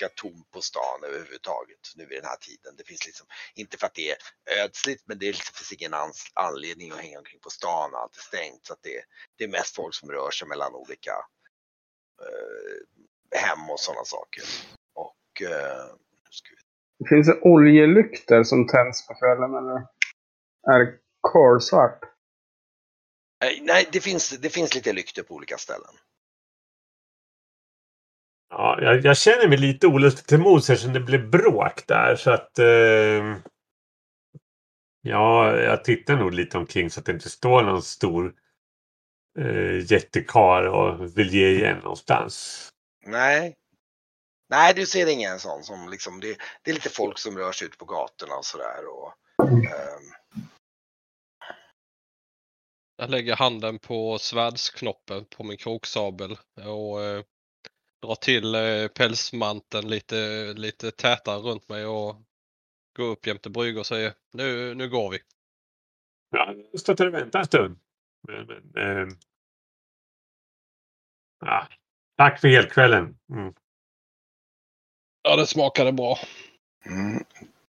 ganska tomt på stan överhuvudtaget nu vid den här tiden. Det finns liksom, inte för att det är ödsligt, men det liksom, finns ingen anledning att hänga omkring på stan, allt är stängt. Så det, det är mest folk som rör sig mellan olika eh, hem och sådana saker. Och eh, Det finns det oljelyktor som tänds på kvällen eller är det kolsvart? Nej, Nej, det finns, det finns lite lyktor på olika ställen. Ja, jag, jag känner mig lite olustig till mods eftersom det blev bråk där. Så att... Eh, ja, jag tittar nog lite omkring så att det inte står någon stor eh, jättekar och vill ge igen någonstans. Nej. Nej, du ser ingen sån som liksom, det, det är lite folk som rör sig ut på gatorna och sådär. Och, ehm, Jag lägger handen på svärdsknoppen på min kroksabel och eh, drar till eh, pälsmanteln lite, lite tätare runt mig och går upp jämte brygg och säger nu, nu går vi. Ja, jag till och vänta en stund. Men, men, eh, ja, tack för helkvällen. Mm. Ja, det smakade bra. mm,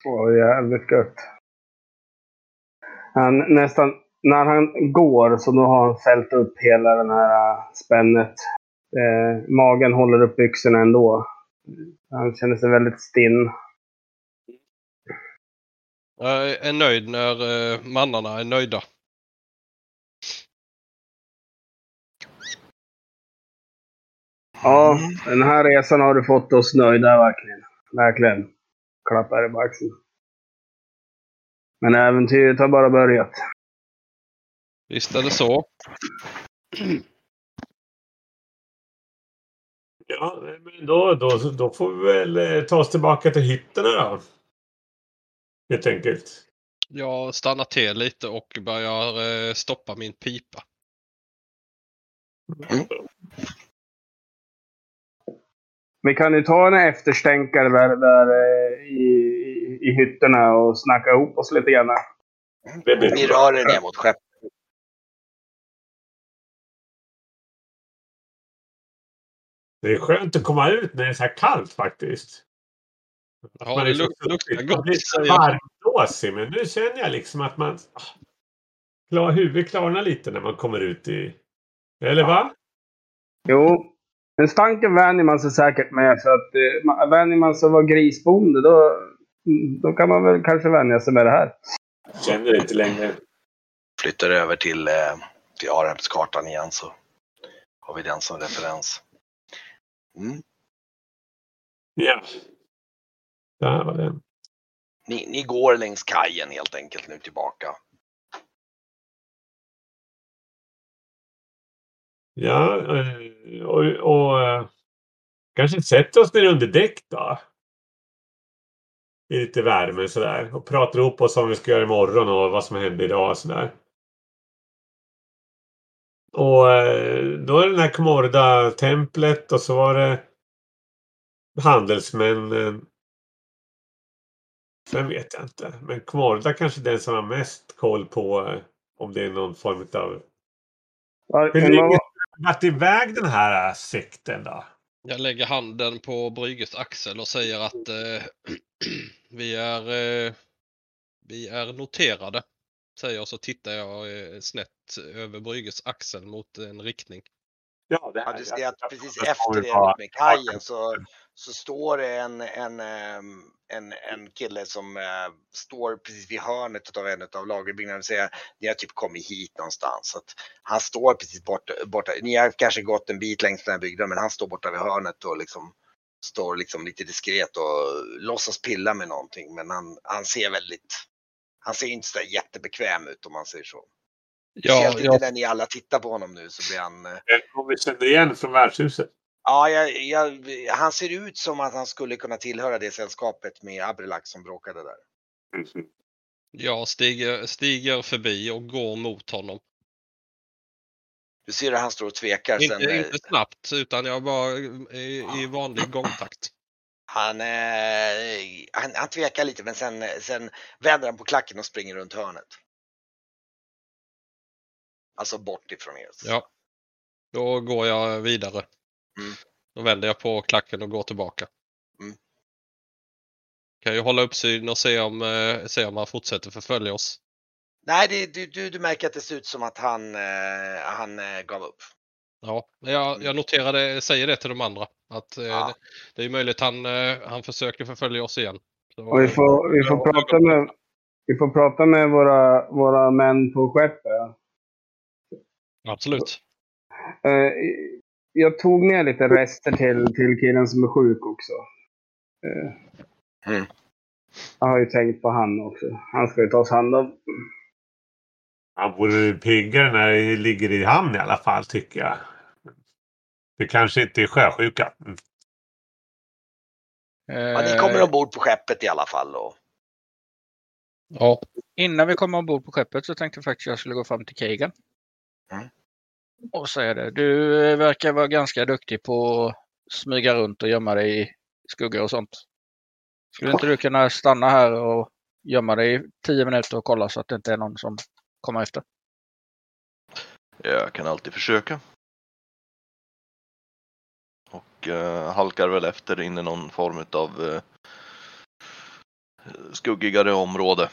Åh, jävligt gött. Han nästan, när han går så då har han fällt upp hela den här äh, spännet. Eh, magen håller upp byxorna ändå. Han känner sig väldigt stinn. Jag är nöjd när eh, mannarna är nöjda. Ja, den här resan har du fått oss nöjda verkligen. Verkligen. Klappar i baxen. Men äventyret har bara börjat. Visst är det så. Ja, men då, då, då får vi väl eh, ta oss tillbaka till hytterna då. Helt enkelt. Jag stannar till lite och börjar eh, stoppa min pipa. Vi kan ju ta en efterstänkare där, där eh, i, i, i hytterna och snacka ihop oss lite grann. Bra. rör er ner mot skeppet. Det är skönt att komma ut när det är så här kallt faktiskt. Ja, man det liksom luk- luktar man gott, blir säger jag. varmblåsig. Men nu känner jag liksom att man... ah, Klar, huvudet klarnar lite när man kommer ut i... Eller va? Jo, men stanken vänjer man sig säkert med. För att eh, vänjer man sig att vara grisbonde då, då kan man väl kanske vänja sig med det här. Känner inte längre. Flyttar över till, eh, till Arhemskartan igen så har vi den som referens. Mm. Ja. Där var den. Ni, ni går längs kajen helt enkelt nu tillbaka. Ja, eh, och, och eh, kanske sätter oss ner under däck då. I lite värme sådär. Och pratar ihop oss om vad vi ska göra imorgon och vad som hände idag och sådär. Och eh, då är det den här Komorda-templet och så var det handelsmännen. Sen vet jag inte. Men Komorda kanske är den som har mest koll på eh, om det är någon form av... Hur länge har varit iväg den här eh, sekten då? Jag lägger handen på Brygges axel och säger att eh, vi, är, eh, vi är noterade. Säger jag så tittar jag eh, snett över Brygges axel mot en riktning. Ja, det Ja, du ser att precis efter er med kajen så, så står det en, en, ehm, en, en kille som eh, står precis vid hörnet av en av lagerbyggnaderna. Säger, ni har typ kommit hit någonstans. Så att han står precis borta, borta. Ni har kanske gått en bit längs den här byggnaden men han står borta vid hörnet och liksom står liksom lite diskret och låtsas pilla med någonting. Men han, han ser väldigt, han ser inte så jättebekväm ut om man säger så. Ja, Speciellt inte när ni alla tittar på honom nu så blir han eh, Om vi känner igen från värdshuset. Ja, jag, jag, han ser ut som att han skulle kunna tillhöra det sällskapet med Abrilax som bråkade där. jag stiger, stiger förbi och går mot honom. Du ser hur han står och tvekar. Sen, Inte, eh, inte snabbt utan jag bara i, i vanlig gångtakt. Han, eh, han, han tvekar lite men sen, sen vänder han på klacken och springer runt hörnet. Alltså bort ifrån er. Ja. Då går jag vidare. Mm. Då vänder jag på klacken och går tillbaka. Mm. Kan ju hålla uppsyn och se om, eh, se om han fortsätter förfölja oss. Nej, det, du, du, du märker att det ser ut som att han, eh, han eh, gav upp. Ja, jag, jag noterar det, säger det till de andra. Att eh, Mm. Ja. det, det är möjligt han, eh, han försöker förfölja oss igen. Så, vi får, vi får, prata, med, vi får prata med våra, våra män på skeppet. Absolut. Eh, jag tog med lite rester till, till killen som är sjuk också. Eh, Mm. Jag har ju tänkt på han också. Han ska ju tas hand om. Han vore piggare när det ligger i hamn i alla fall tycker jag. Det kanske inte är sjösjuka. Mm. Ja, ni Eh, kommer ombord på skeppet i alla fall. Och, Ja. Innan vi kommer ombord på skeppet så tänkte jag faktiskt att jag skulle gå fram till Keegan. Mm. Och säga det. Du eh, verkar vara ganska duktig på att smyga runt och gömma dig i skuggor och sånt. Skulle inte du kunna stanna här och gömma dig i tio minuter och kolla så att det inte är någon som kommer efter? Jag kan alltid försöka. Och eh, halkar väl efter in i någon form av eh, skuggigare område.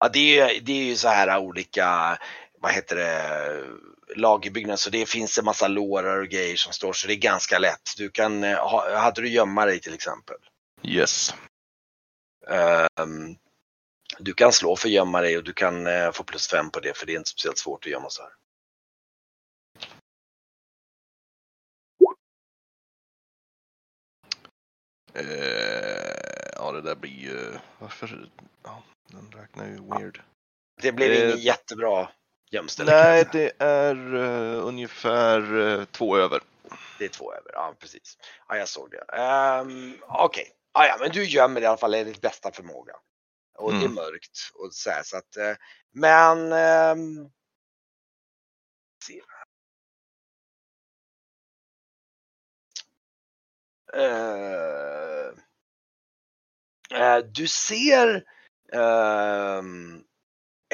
ja, det, är, det är ju så här olika, vad heter det, lagerbyggnader. Så det finns en massa lårar och grejer som står så det är ganska lätt. Du kan, eh, ha, hade du gömma dig till exempel. Yes. Ehm, du kan slå för gömma dig och du kan eh, få plus fem på det för det är inte speciellt svårt att gömma här. Eh, ja, det där blir ju... Varför? Ja, den räknar ju weird. Det blev Eh, ingen jättebra gömställe. Nej, det är eh, ungefär eh, två över. Det är två över, ja precis. Ja, jag såg det. Um, Okej, ja, ja, men du gömmer i alla fall ditt bästa förmåga. Och det är Mm. mörkt och så här, så att, eh, men eh, du ser ehm,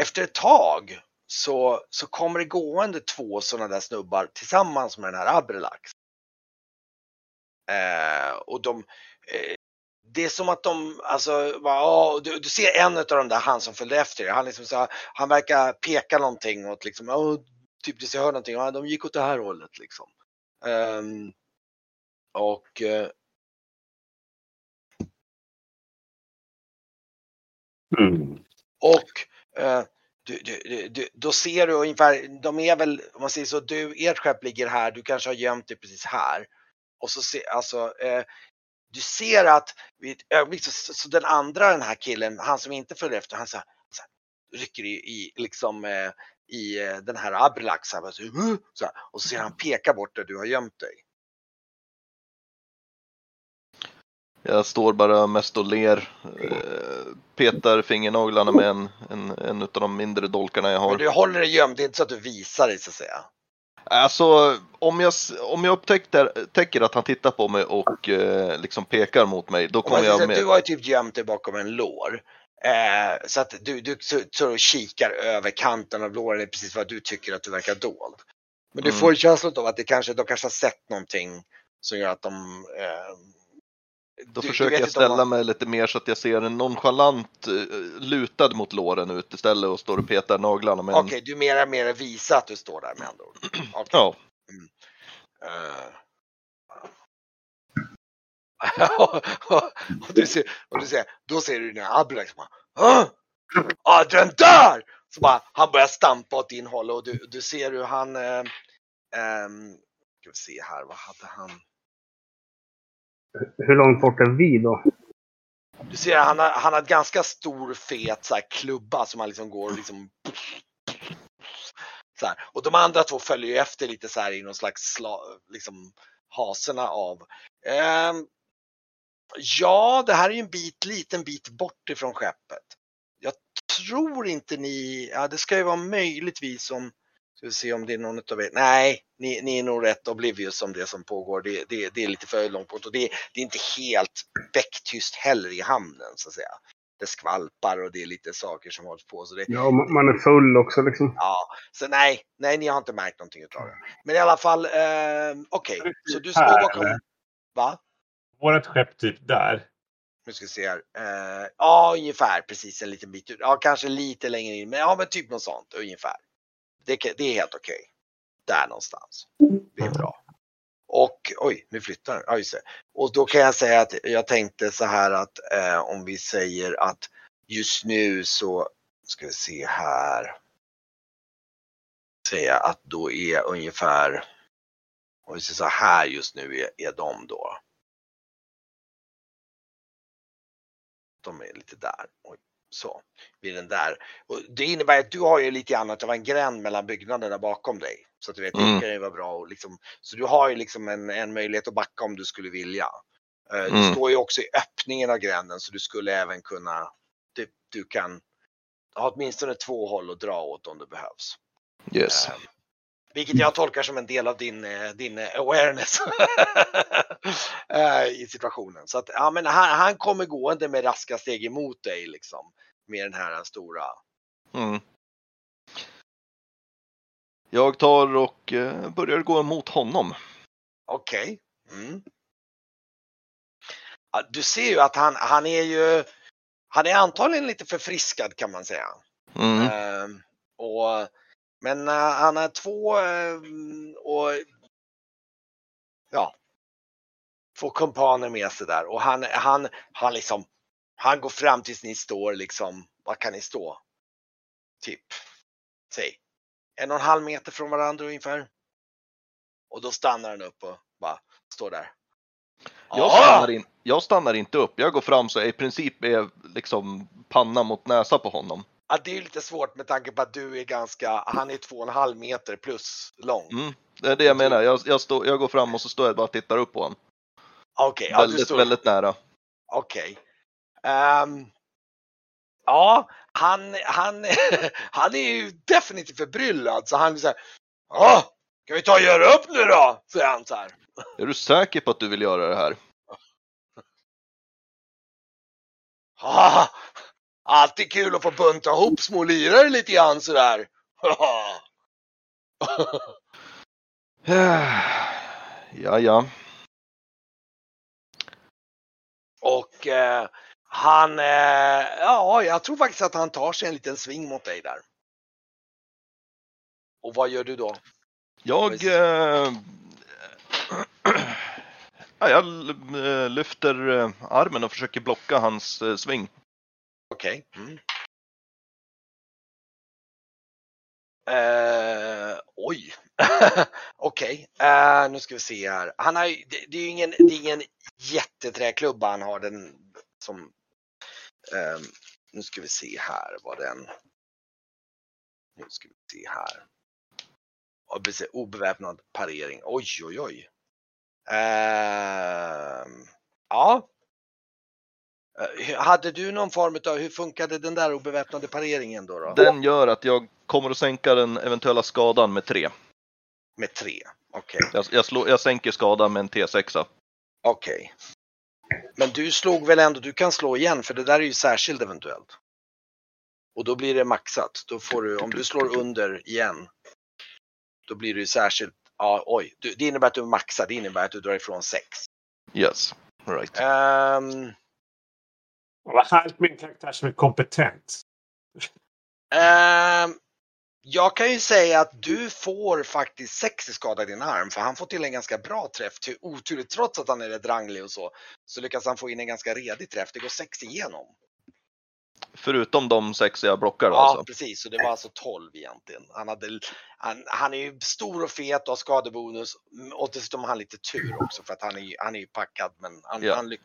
efter ett tag så, så kommer det gående två sådana där snubbar tillsammans med den här Abrelax. Och de, det är som att de, alltså, bara, ja, du, du ser en av de där, han som följde efter er, han, liksom så, han verkar peka någonting åt liksom, ja, typ du ser hör någonting, ja, de gick åt det här hållet liksom. Ehm, och eh, Mm. Och du, du, du, du, då ser du ungefär, de är väl, om man säger så, du, ert skepp ligger här, du kanske har gömt dig precis här. Och så ser, alltså, eh, du ser att vid ett ögonblick så, så, den andra, den här killen, han som inte följer efter, han så här, så här, rycker i, i liksom eh, i eh, den här Abrilax så här, så, här, och så ser han peka bort där du har gömt dig. Jag står bara mest och ler. Eh, petar fingernaglarna med en, en, en av de mindre dolkarna jag Men har. du håller dig gömd, det är inte så att du visar dig så att säga. Alltså, om jag, om jag upptäcker, att han tittar på mig och eh, liksom pekar mot mig, då kommer jag här, Du med... har ju typ gömt dig bakom en lår. Eh, så att du, du så, så kikar över kanten av låren, det är precis vad du tycker att du verkar dold. Men du Mm. får känslan av att det kanske, de kanske har sett någonting som gör att de... Eh, Då du- du försöker vet jag ställa man- mig lite mer så att jag ser en nonchalant eh, lutad mot låren ut istället och står och petar naglarna med Okej, en... du mera mera visa att du står där med andra ord. Okej. Ja, Eh. och, du ser, och du ser, då ser du den här Abelak som bara, "Åh! ah, den där! Så bara, han börjar stampa åt din håll och du, du ser hur han, eh, ehm, ska vi se här, vad hade han? Hur långt bort är vi då? Du ser han har, han har ett ganska stor fet så här, klubba som han liksom går och liksom så här. Och de andra två följer ju efter lite så här i någon slags sla, liksom haserna av. Ehm, ja, det här är ju en bit, liten bit bort ifrån skeppet. Jag tror inte ni, ja det ska ju vara möjligtvis om, ska vi se om det är någon utav er, nej, ni, ni är nog rätt oblivious om det som pågår. Det, det, det är lite för långt bort och det, det är inte helt becktyst heller i hamnen så att säga. det skvalpar och det är lite saker som hålls på. Så det, Ja, man är full också liksom. ja, så nej, nej, ni har inte märkt någonting utav det. Men i alla fall, eh, okej, så du står bakom, va? Vårat skepp typ där. Nu ska vi se här. Eh, ja, ungefär precis en liten bit ut. Ja, kanske lite längre in, men ja, men typ något sånt ungefär. Det, det är helt okej. Där någonstans. Det är bra. Och oj, nu flyttar den. Ja, just det. Och då kan jag säga att jag tänkte så här att eh, om vi säger att just nu så ska vi se här. Säga att då är ungefär, om vi säger så här just nu är, är de då. De är lite där. Oj, så, vid den där. Och det innebär att du har ju lite grann att det var en gränd mellan byggnaderna bakom dig. Så att du vet, Mm. det kan ju vara bra och liksom, så du har ju liksom en, en möjlighet att backa om du skulle vilja. Du Mm. står ju också i öppningen av gränden så du skulle även kunna, du, du kan ha åtminstone två håll att dra åt om det behövs. Yes. Eh, Vilket jag tolkar som en del av din, eh, din eh, awareness eh, i situationen. Så att ja, men han, han kommer gående med raska steg emot dig liksom. Med den här stora. Mm. Jag tar och börjar gå mot honom. Okej. Mm. Ja, du ser ju att han, han är ju, han är antagligen lite förfriskad kan man säga. Mm. Ehm, och, men eh, han är två ehm, och ja, två kumpaner med sig där och han, han, han liksom, han går fram tills ni står liksom, vad kan ni stå? Typ, säg, en och en halv meter från varandra ungefär. Och då stannar han upp och bara står där. Jag, Ah! stannar in, jag stannar inte upp. Jag går fram så jag i princip är liksom panna mot näsa på honom. Ja, det är lite svårt med tanke på att du är ganska, han är två och en halv meter plus lång. Mm. Det är det jag menar. Jag, jag, står, jag går fram och så står jag bara och tittar upp på honom. Okej, ja, du väldigt, står, väldigt nära. okej. Ehm, ja, han, han, han är ju definitivt förbryllad så han är så här, ja, kan vi ta och göra upp nu då? Säger han så här. Är du säker på att du vill göra det här? Ah, alltid kul att få bunta ihop små lirare lite grann sådär. Ja, ja. Och eh, han, eh, ja, jag tror faktiskt att han tar sig en liten sving mot dig där. Och vad gör du då? Jag... Eh, ja, jag eh, lyfter eh, armen och försöker blocka hans eh, sving. Okej. Mm. Uh, oj. Okej, eh, nu ska vi se här. Han har det, det är ju ingen, det är ingen jätteträklubba han har den som. uh, nu ska vi se här vad den. Nu ska vi se här. Och precis, obeväpnad parering. Oj, oj, oj. Ehm, ja. Eh, Hade du någon form av, hur funkade den där obeväpnade pareringen då? då? Den gör att jag kommer att sänka den eventuella skadan med tre. Med tre? Okej, Jag, jag, slår, jag sänker skadan med en T6. okej. Men du slog väl ändå, du kan slå igen för det där är ju särskild eventuellt. Och då blir det maxat. Då får du, om du slår under igen. Då blir det ju särskilt, ja oj, det innebär att du maxar, det innebär att du drar ifrån sex. Yes. Right. Ehm, Vad härligt med en karaktär som är kompetent. ehm, jag kan ju säga att du får faktiskt sex i skada i din arm för han får till en ganska bra träff. Till oturligt trots att han är rätt ranglig och så. Så lyckas han få in en ganska redig träff. Det går sex igenom. Förutom de sex jag blockar då, Ja, alltså. precis. Så det var alltså 12 egentligen. Han, hade, han, han är ju stor och fet och har skadebonus. Och dessutom har han lite tur också för att han är, ju- han är ju packad. Men han, Ja. han lyck-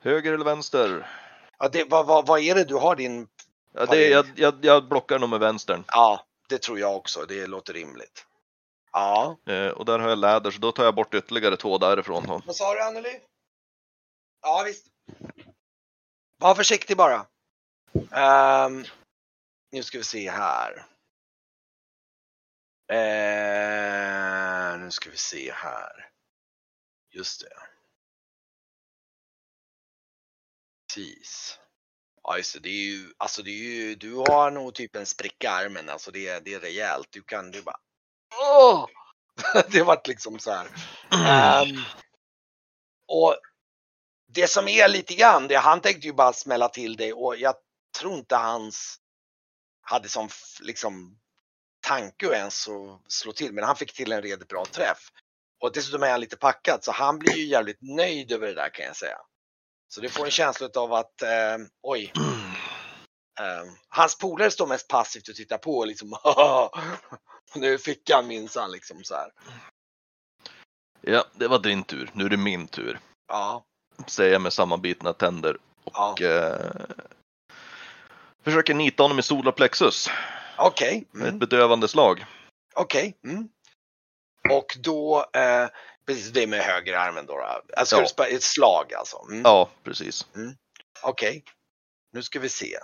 Höger eller vänster? Ja, det, vad, vad, vad är det du har din... Ja, det, jag, jag, jag blockar nog med vänstern. Ja, det tror jag också. Det låter rimligt. Ja. Eh, och där har jag läder så då tar jag bort ytterligare två därifrån. Då. Vad sa du Anneli? Ja visst. Var försiktig bara. Ehm, nu ska vi se här. Eh, nu ska vi se här. Just det. Precis. Ja just det, det är ju, alltså det är ju, du har nog typ en spricka i armen, alltså det, är- det är rejält. Du kan, du bara Åh! Det vart liksom så här. Um, och det som är lite grann, det, han tänkte ju bara smälla till dig och jag tror inte hans hade som liksom tanke att ens att slå till, men han fick till en redigt bra träff. Och dessutom är han lite packad så han blir ju jävligt nöjd över det där kan jag säga. Så det får en känsla av att, eh, oj, eh, hans polare står mest passivt och tittar på och liksom, nu fick han minsann liksom så här. Ja, det var din tur. Nu är det min tur. Ja, Säger jag med sammanbitna tänder. ja, Och eh, försöker nita honom i solarplexus. okej. Med ett Mm. bedövande slag. Okej. Mm. Och då, eh, precis det med högerarmen då. då. Alltså, Ja. ett slag alltså. Mm. Ja, precis. Okej. Nu ska vi se.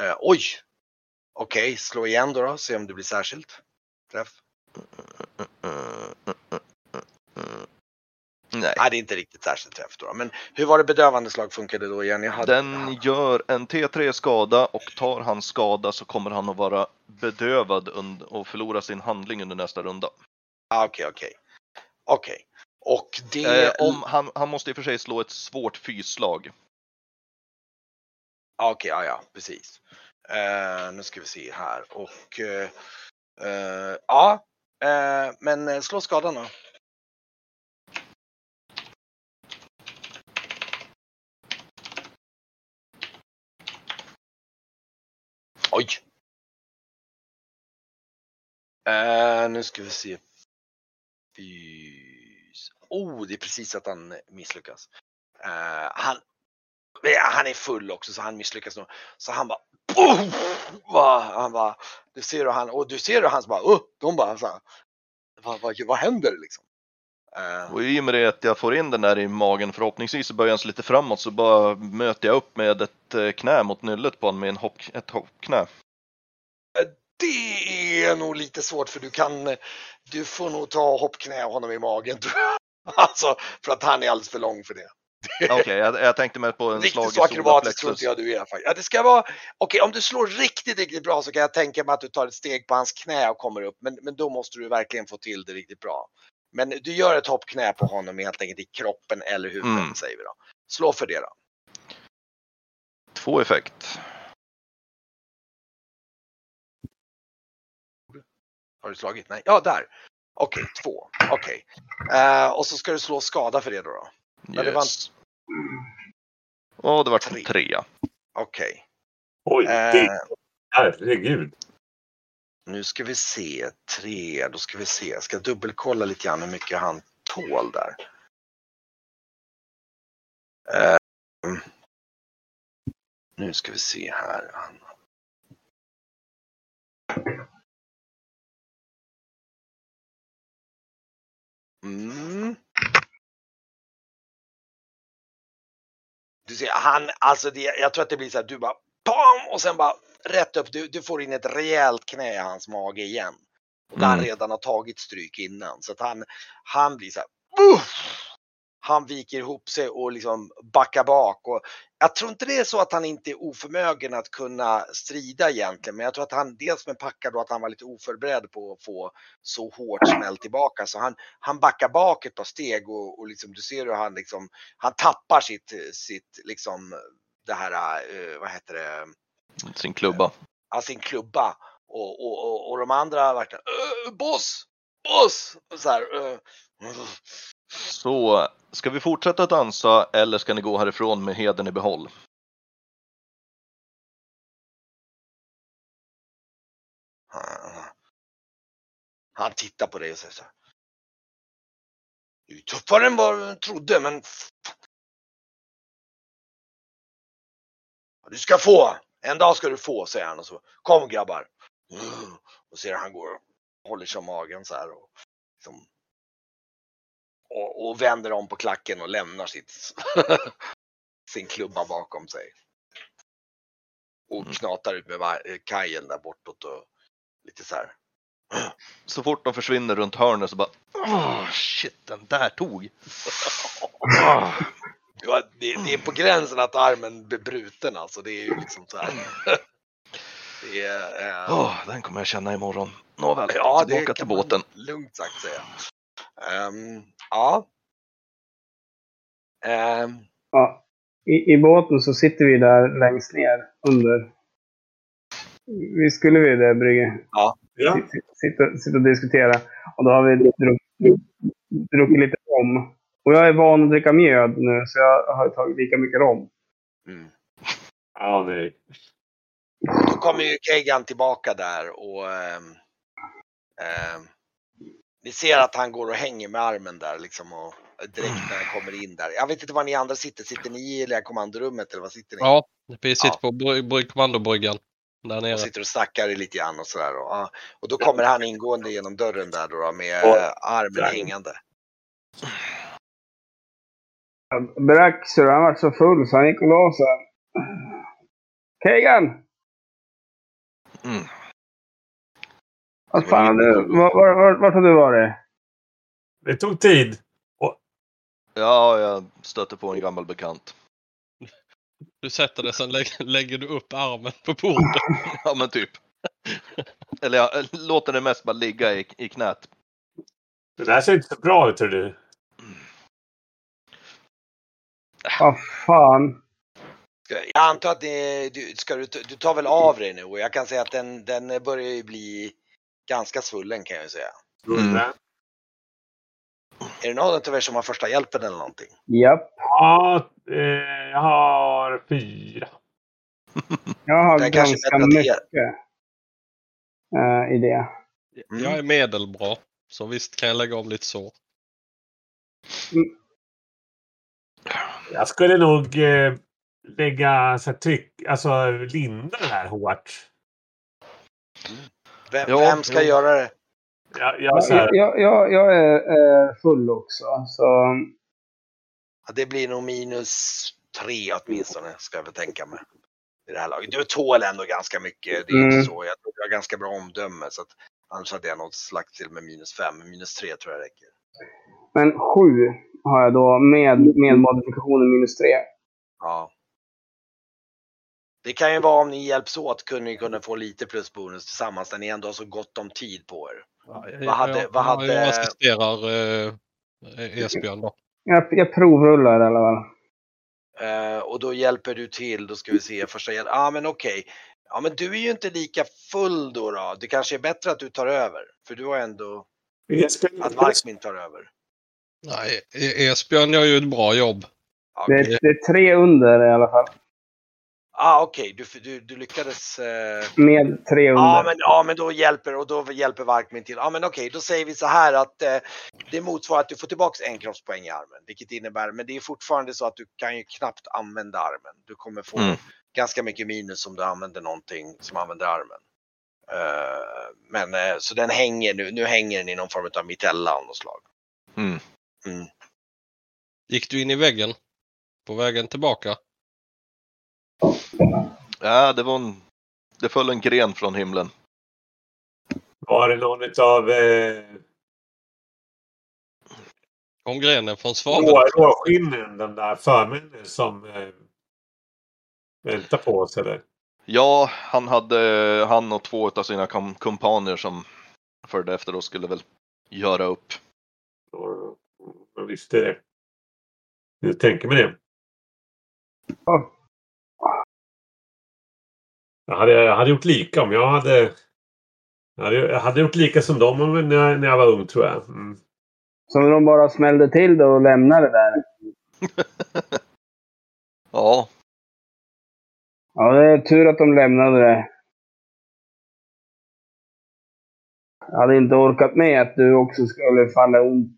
Eh, oj! Okej, slå igen då, då. Se om det blir särskilt. Träff. Mm, mm, mm, mm. Nej. Nej, det är inte riktigt särskilt träff då. Men hur var det bedövande slag funkade då igen? Hade... Den gör en T3 skada och tar han skada så kommer han att vara bedövad und- och förlora sin handling under nästa runda. Ah, Okej, okej. Okej. Och det... Eh, om han, han måste i och för sig slå ett svårt fysslag. Ah, Okej, ja, ja, precis. Eh, nu ska vi se här och eh, eh, ja, eh, men eh, slå skadan då. Oj. Nu ska vi se. Fys. Oh, det är precis att han misslyckas. Eh, han, Ja, han är full också så han misslyckas nog. Så han bara, "Boom!" Han bara, du ser hur han, och du ser hur han bara, oh, de bara så här, vad, vad, vad händer liksom? Eh, Och i och med det att jag får in den där i magen förhoppningsvis så börjar han lite framåt så bara möter jag upp med ett eh, knä mot nyllet på honom med en hopp, ett hoppknä. det är nog lite svårt för du kan, du får nog ta hoppknä honom i magen tror jag. Alltså, för att han är alldeles för lång för det. Okej, jag, jag tänkte mig på en slag Riktigt i så akrobatiskt tror inte jag du är. Ja, det ska vara, okej om du slår riktigt, riktigt bra så kan jag tänka mig att du tar ett steg på hans knä och kommer upp. Men, men då måste du verkligen få till det riktigt bra. Men du gör ett hoppknä på honom helt enkelt i kroppen eller huvudet Mm. säger vi då. Slå för det då. Två effekt. Har du slagit? Nej, ja där. Okej, två. Okej. Eh, och så ska du slå skada för det då. då. Ja, det var Yes. Och det var Tre. tre. trea. Okej. Oj, Eh, det, herregud. nu ska vi se. Tre, då ska vi se. Jag ska dubbelkolla lite grann hur mycket han tål där. Eh, nu ska vi se här. Mm. Du ser, han, alltså det, jag tror att det blir så här, du bara PAM! Och sen bara rätt upp, du, du får in ett rejält knä i hans mage igen. Och där Mm. redan har tagit stryk innan. Så att han, han blir så här, Uff! Han viker ihop sig och liksom backar bak. Och jag tror inte det är så att han inte är oförmögen att kunna strida egentligen. Men jag tror att han dels med packad och att han var lite oförberedd på att få så hårt smäll tillbaka. Så han, han backar bak ett par steg och, och liksom, du ser hur han liksom, han tappar sitt, sitt liksom, det här, eh, vad heter det, Sin klubba. ja, sin klubba. Och, och, och, och de andra verkligen, "Äh, boss, boss! Och Så här, äh. Så, ska vi fortsätta dansa eller ska ni gå härifrån med heden i behåll? Han- Han tittar på dig och säger så här. Du är tuffare än vad du trodde men Du ska få! En dag ska du få, säger han och så. Kom grabbar! Och ser han går och håller sig om magen så här och, liksom, och, och vänder om på klacken och lämnar sitt, sin klubba bakom sig. Och Mm. knatar ut med va- kajen där bortåt och lite så här. Så fort de försvinner runt hörnet så bara Åh, shit, den där tog! Ja, det, det är på gränsen att armen blir bruten alltså. Det är ju liksom så här. Det är, eh, Åh, den kommer jag känna imorgon. Nåväl, ja, tillbaka till båten. Lugnt sagt säga. Ehm, ja. Ehm, Ja. I, I båten så sitter vi där längst ner under. Vi skulle vi det, Brygge? Ja. Sitta, sitta och diskutera. Och då har vi druckit, druckit lite rom. Och jag är van att dricka mjöd nu, så jag har tagit lika mycket rom. mm. Ja, nej. Då kommer ju Kegan tillbaka där och ehm, ehm, ni ser att han går och hänger med armen där liksom och direkt när han kommer in där. Jag vet inte var ni andra sitter. Sitter ni i det här kommandorummet eller vad sitter ni? Ja, vi sitter Ja. på bry- bry- kommandobryggan där Och nere. sitter och snackar lite grann och sådär. Och, och då kommer han ingående genom dörren där då, då med Och- armen hängande. Braxer, han var så full så han gick och la sig. Kegan! Mm. Vad fan du... Var, var, var, vart har du varit? Det tog tid. Ja, jag stötte på en gammal bekant. Du sätter dig, sen lägger, lägger du upp armen på bordet. Ja, men typ. Eller jag låter det mest bara ligga i, i knät. Det där ser inte så bra ut, tror du. Vad fan. Ska- Jag antar att det, du, ska du, du tar väl av dig nu och jag kan säga att den, den börjar ju bli ganska svullen kan jag ju säga. Mm. Är det någon av er som har första hjälpen eller någonting? Japp. Ja, eh, jag har fyra. Jag har Den kanske ganska mycket eh, i det. Mm. Jag är medelbra. Så visst kan jag lägga om lite så. Jag skulle nog eh, lägga så här, tryck, alltså linda det här hårt. Vem, Ja, vem ska jo. göra det? Jag, jag, så här, Jag, jag, jag är full också. Så Ja, det blir nog minus tre åtminstone, ska jag väl tänka mig. I det här laget. Du tål ändå ganska mycket. Det är Mm. inte så. Jag tror du har ganska bra omdöme. Så att, annars hade jag nog slagt till med minus fem. Minus tre tror jag räcker. Men sju har jag då med, med modifikationen minus tre. Ja. Det kan ju vara om ni hjälps åt kunde ni kunna få lite plusbonus tillsammans när ni ändå har så gott om tid på er. Vad hade- jag, vad hade- jag assisterar eh, Esbjörn då. Jag, jag provrullar i alla fall. Eh, och då hjälper du till, då ska vi se första hjälp. Ja ah, men okej. Ja men du är ju inte lika full då, då. Det kanske är bättre att du tar över. För du har ändå att Varkmin tar över. Nej, E- Esbjörn gör ju ett bra jobb. Ja, Det, är- det är tre under i alla fall. Ah, okej, du, du, du lyckades. Eh... Med tre under. Ja, men, ja men då hjälper och då hjälper Varkmin till. Ja men okej, då säger vi så här att eh, det motsvarar att du får tillbaks en kroppspoäng i armen. Vilket innebär, men det är fortfarande så att du kan ju knappt använda armen. Du kommer få Mm. ganska mycket minus om du använder någonting som använder armen. Eh, men eh, så den hänger nu, nu hänger den i någon form av mitella av något slag. Mm. Mm. Gick du in i väggen? På vägen tillbaka? Ja, det var en... Det föll en gren från himlen. var det någon utav eh, Kom grenen från svaveln? rå- råskinnen, de där förmännen som eh, väntar på oss, eller? Ja, han hade han och två av sina kom- som följde efter och skulle väl göra upp. Jag visste det. Jag tänker mig det. Ja. Jag hade, jag hade gjort lika om jag hade... Jag hade, jag hade gjort lika som dem när jag, när jag var ung, tror jag. Mm. Så de bara smällde till det och lämnade det där. Ja, Ja, det är tur att de lämnade det. Jag hade inte orkat med att du också skulle falla ont.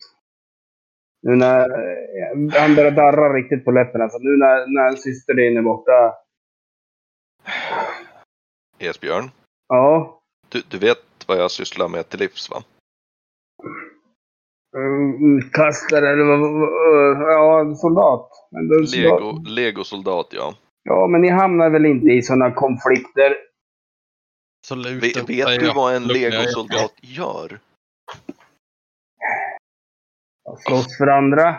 Nu när... eh, Han börjar darra riktigt på läpparna. Så nu när, när syster din är borta. Esbjörn. Ja. Du, du vet vad jag sysslar med till livs va? Utkastare eller vad... Ja, soldat. Men då, Lego, Lego-soldat ja. Ja, men ni hamnar väl inte i sådana konflikter? Absolut Vet, vet du vad en. Lego-soldat gör? Slåss för andra?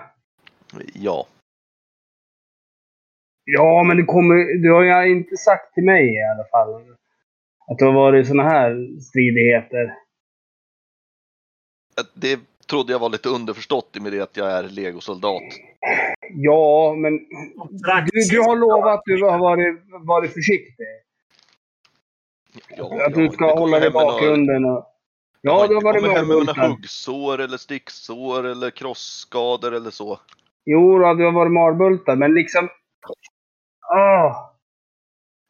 Ja. Ja, men det kommer, du har ju inte sagt till mig i alla fall att det har varit såna här stridigheter. Det trodde jag var lite underförstått i och med det att jag är legosoldat. Ja, men du, du har lovat att du har varit, varit försiktig. Ja, Att du ska hålla dig i bakgrunden. Och... Ja, har du har varit med hem med några huggsår eller sticksår eller krossskador eller så. Jo, du har varit marbultad, men liksom... Åh!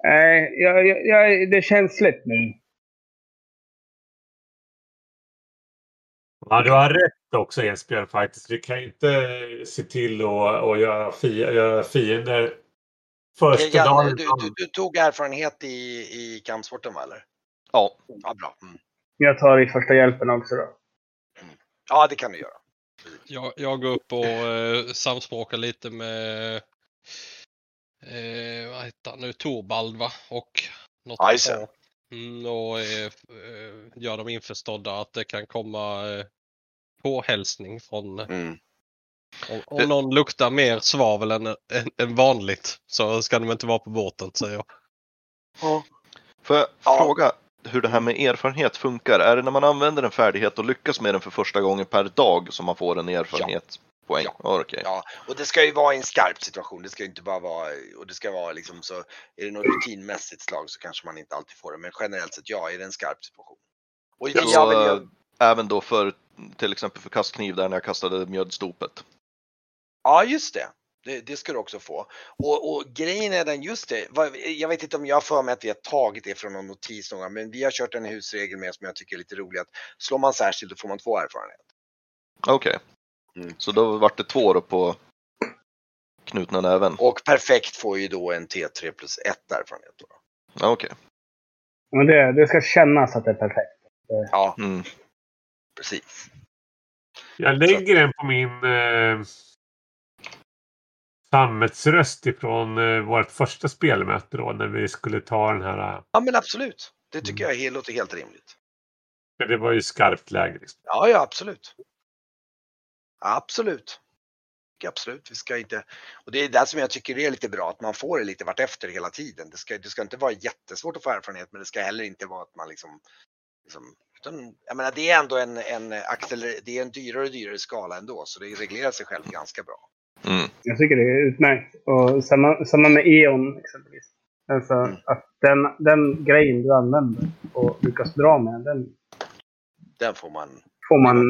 Nej, jag, jag, jag, det är känsligt nu. Ja, du har rätt också Esbjörn faktiskt. Vi kan inte se till att, göra, fi, göra fiender första Jan, dagen. du, du, du tog erfarenhet i, i kampsporten va eller? Ja, Ja, bra. Mm. Jag tar i första hjälpen också då. Ja, det kan du göra. Jag, jag går upp och eh, samspråkar lite med eh, vad heter han nu, Torbald va? Och något Ja, det. par. mm, Och eh, eh, gör dem införstådda att det kan komma eh, påhälsning från Mm. om, om någon luktar mer svavel än, än, än vanligt så ska de inte vara på båten säger jag. Får jag Ja. fråga hur det här med erfarenhet funkar? Är det när man använder en färdighet och lyckas med den för första gången per dag som man får en erfarenhetspoäng? Ja. Ja. Okej. Ja, och det ska ju vara i en skarp situation. Det ska ju inte bara vara, och det ska vara liksom så, är det något rutinmässigt slag så kanske man inte alltid får det. Men generellt sett, ja, är det en skarp situation. Och Ja, så, eh, Även då för till exempel för kastkniv där när jag kastade mjödstopet. ja, just det. Det, det ska du också få. Och, och grejen är den, just det, jag vet inte om jag för mig att vi har tagit det från någon notis någon gång, men vi har kört en husregel med som jag tycker är lite rolig. Att slår man särskilt då får man två erfarenheter. Okej. Mm. Så då vart det två då på knutna näven? Och perfekt får ju då en T3 plus 1 erfarenhet. Då. Ja, Okej. Men det, det ska kännas att det är perfekt. Ja, Mm. precis. Jag lägger den på min eh, sammetsröst ifrån eh, vårt första spelmöte då när vi skulle ta den här. eh, Ja, men absolut. Det tycker Mm. jag helt, låter helt rimligt. för det var ju skarpt läge. Liksom. Ja, ja, absolut. Absolut. Absolut, vi ska inte... Och det är det som jag tycker är lite bra, att man får det lite vartefter hela tiden. Det ska, det ska inte vara jättesvårt att få erfarenhet, men det ska heller inte vara att man liksom... liksom utan, jag menar, det är ändå en, en, acceler, det är en dyrare och dyrare skala ändå, så det reglerar sig själv ganska bra. Mm. Jag tycker det är utmärkt. Och samma, samma med E.ON exempelvis. Alltså Mm. att den, den grejen du använder och lyckas dra med, den Den får man, får man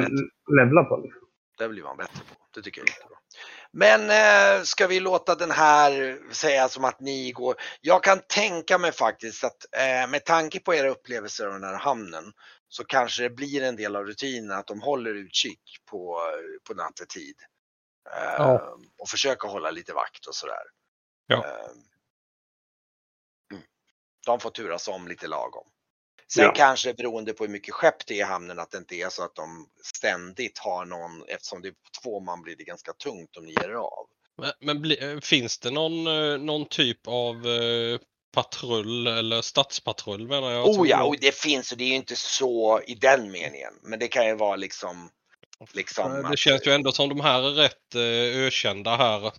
levla på. Liksom. Det blir man bättre på. Det tycker jag är jättebra. Men eh, ska vi låta den här säga som att ni går. Jag kan tänka mig faktiskt att eh, med tanke på era upplevelser av den här hamnen så kanske det blir en del av rutinen att de håller utkik på, på nattetid. Eh, Ja. Och försöker hålla lite vakt och sådär. Ja. Eh, mm. De får turas om lite lagom. Sen Ja. kanske beroende på hur mycket skepp det är i hamnen att det inte är så att de ständigt har någon, eftersom det är två man blir det ganska tungt om ni ger er av. Men, men bli, eh, finns det någon, eh, någon typ av eh, patrull eller stadspatrull menar jag? Oh ja, och det finns och det är ju inte så i den meningen. Men det kan ju vara liksom, liksom Eh, Det att- känns ju ändå som de här är rätt eh, ökända här. ja,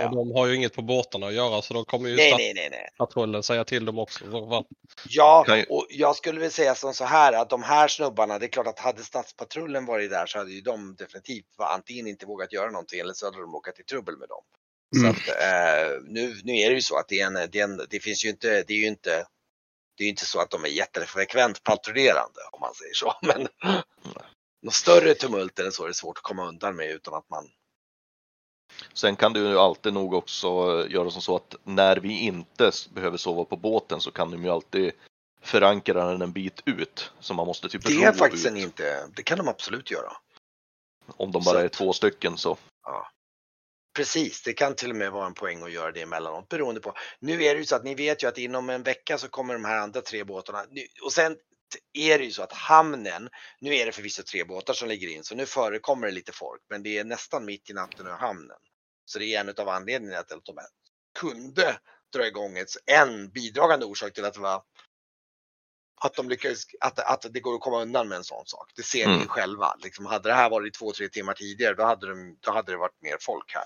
ja. Och de har ju inget på båtarna att göra så då kommer ju Nej, nej, nej, nej. stadspatrullen säga till dem också. Så? Ja, och jag skulle väl säga som så här att de här snubbarna, det är klart att hade stadspatrullen varit där så hade ju de definitivt antingen inte vågat göra någonting eller så hade de åkat i trubbel med dem. Mm. Så att, eh, nu, nu är det ju så att det, är en, det, är en, det finns ju inte, det är ju inte, det är ju inte så att de är jättefrekvent patrullerande om man säger så. Men något större tumult än så är det svårt att komma undan med utan att man Sen kan du ju alltid nog också göra som så att när vi inte behöver sova på båten så kan de ju alltid förankra den en bit ut. Så man måste typ Det är faktiskt ut. inte, det kan de absolut göra. Om de Så bara är att- två stycken så. Precis, det kan till och med vara en poäng att göra det emellanåt beroende på. Nu är det ju så att ni vet ju att inom en vecka så kommer de här andra tre båtarna. Och sen är det ju så att hamnen, nu är det förvisso tre båtar som ligger in så nu förekommer det lite folk men det är nästan mitt i natten ur hamnen. Så det är en av anledningarna till att de kunde dra igång ett, en bidragande orsak till att det var att de lyckades, att, att det går att komma undan med en sån sak. Det ser ni Mm. själva. Liksom, hade det här varit två, tre timmar tidigare då hade, de, då hade det varit mer folk här.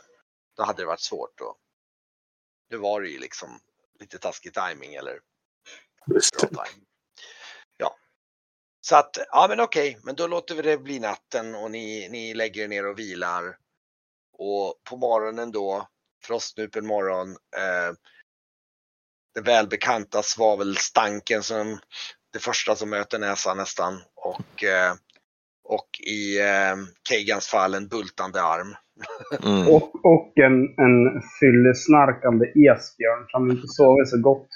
Då hade det varit svårt att nu var det ju liksom lite taskig timing eller bra timing. Så att, ja men okej, men då låter vi det bli natten och ni, ni lägger er ner och vilar. Och på morgonen då, frostnupen morgon, eh, den välbekanta svavelstanken som det första som möter näsan nästan och, eh, och i eh, Keigans fall en bultande arm. Mm. Och, och en, en fyllesnarkande esbjörn som inte sover så gott.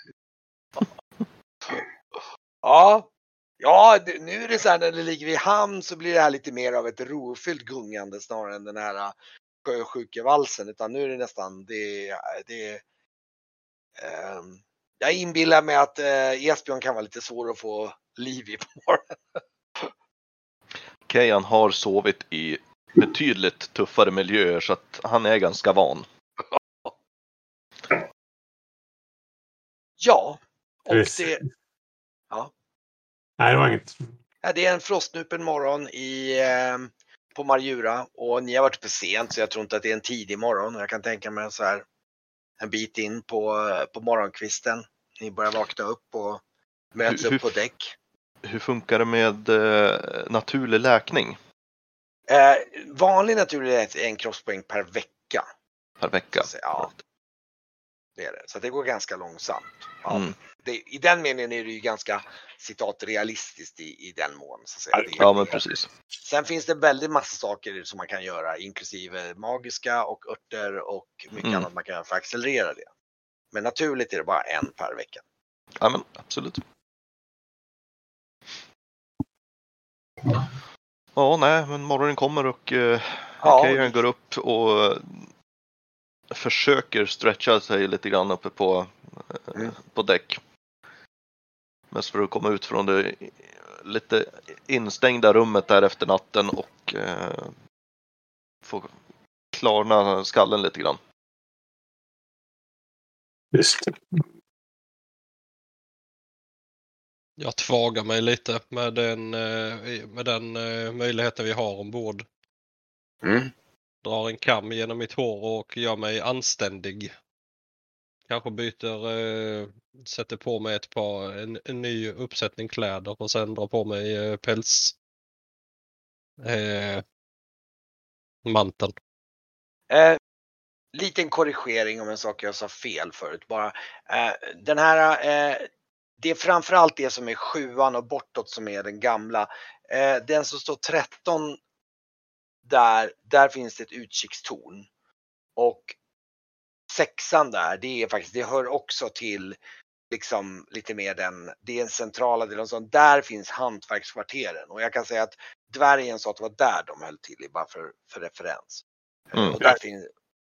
Ja, ja nu är det så här när det ligger i hamn så blir det här lite mer av ett rofyllt gungande snarare än den här äh, sjösjukevalsen utan nu är det nästan det, det ehm, jag inbillar mig att eh, Esbjörn kan vara lite svår att få liv i på morgonen. Kejan har sovit i betydligt tuffare miljöer så att han är ganska van. Ja, och det, ja, Nej, det var inget. Det är en frostnupen morgon i, eh, på Marjura och ni har varit uppe sent så jag tror inte att det är en tidig morgon. Jag kan tänka mig så här en bit in på, på morgonkvisten. Ni börjar vakna upp och möts Hur- upp på däck. Hur funkar det med eh, naturlig läkning Eh, vanlig naturligtvis är en kroppspoäng per vecka. per vecka? Så, ja, det är det. Så det går ganska långsamt. Ja, Mm. det, I den meningen är det ju ganska citat realistiskt i, i den mån. Så att säga. Ja, men precis. Sen finns det väldigt massa saker som man kan göra, inklusive magiska och örter och mycket Mm. annat man kan göra för att accelerera det. Men naturligt är det bara en per vecka. Ja, men absolut. Ja, nej, men morgonen kommer och eh, Ja, Kejan går upp och eh, försöker stretcha sig lite grann uppe på, eh, Mm. på däck. Mest för att komma ut från det lite instängda rummet där efter natten och eh, få klarna skallen lite grann. Just det. Jag tvagar mig lite med den, eh, med den eh, möjligheten vi har ombord. Mm. Drar en kam genom mitt hår och gör mig anständig. Kanske byter, eh, sätter på mig ett par, en, en ny uppsättning kläder och sen drar på mig eh, päls. Eh, manteln. Eh, liten korrigering om en sak jag sa fel förut bara. Eh, den här, eh, det är framförallt det som är sjuan och bortåt som är den gamla. Eh, den som står 13 där, där finns det ett utkikstorn. Och sexan där, det är faktiskt, det hör också till liksom lite mer den, det är en centrala delen. Så där finns hantverkskvarteren och jag kan säga att dvärgen sa att det var där de höll till bara för, för referens. Mm. Och där finns,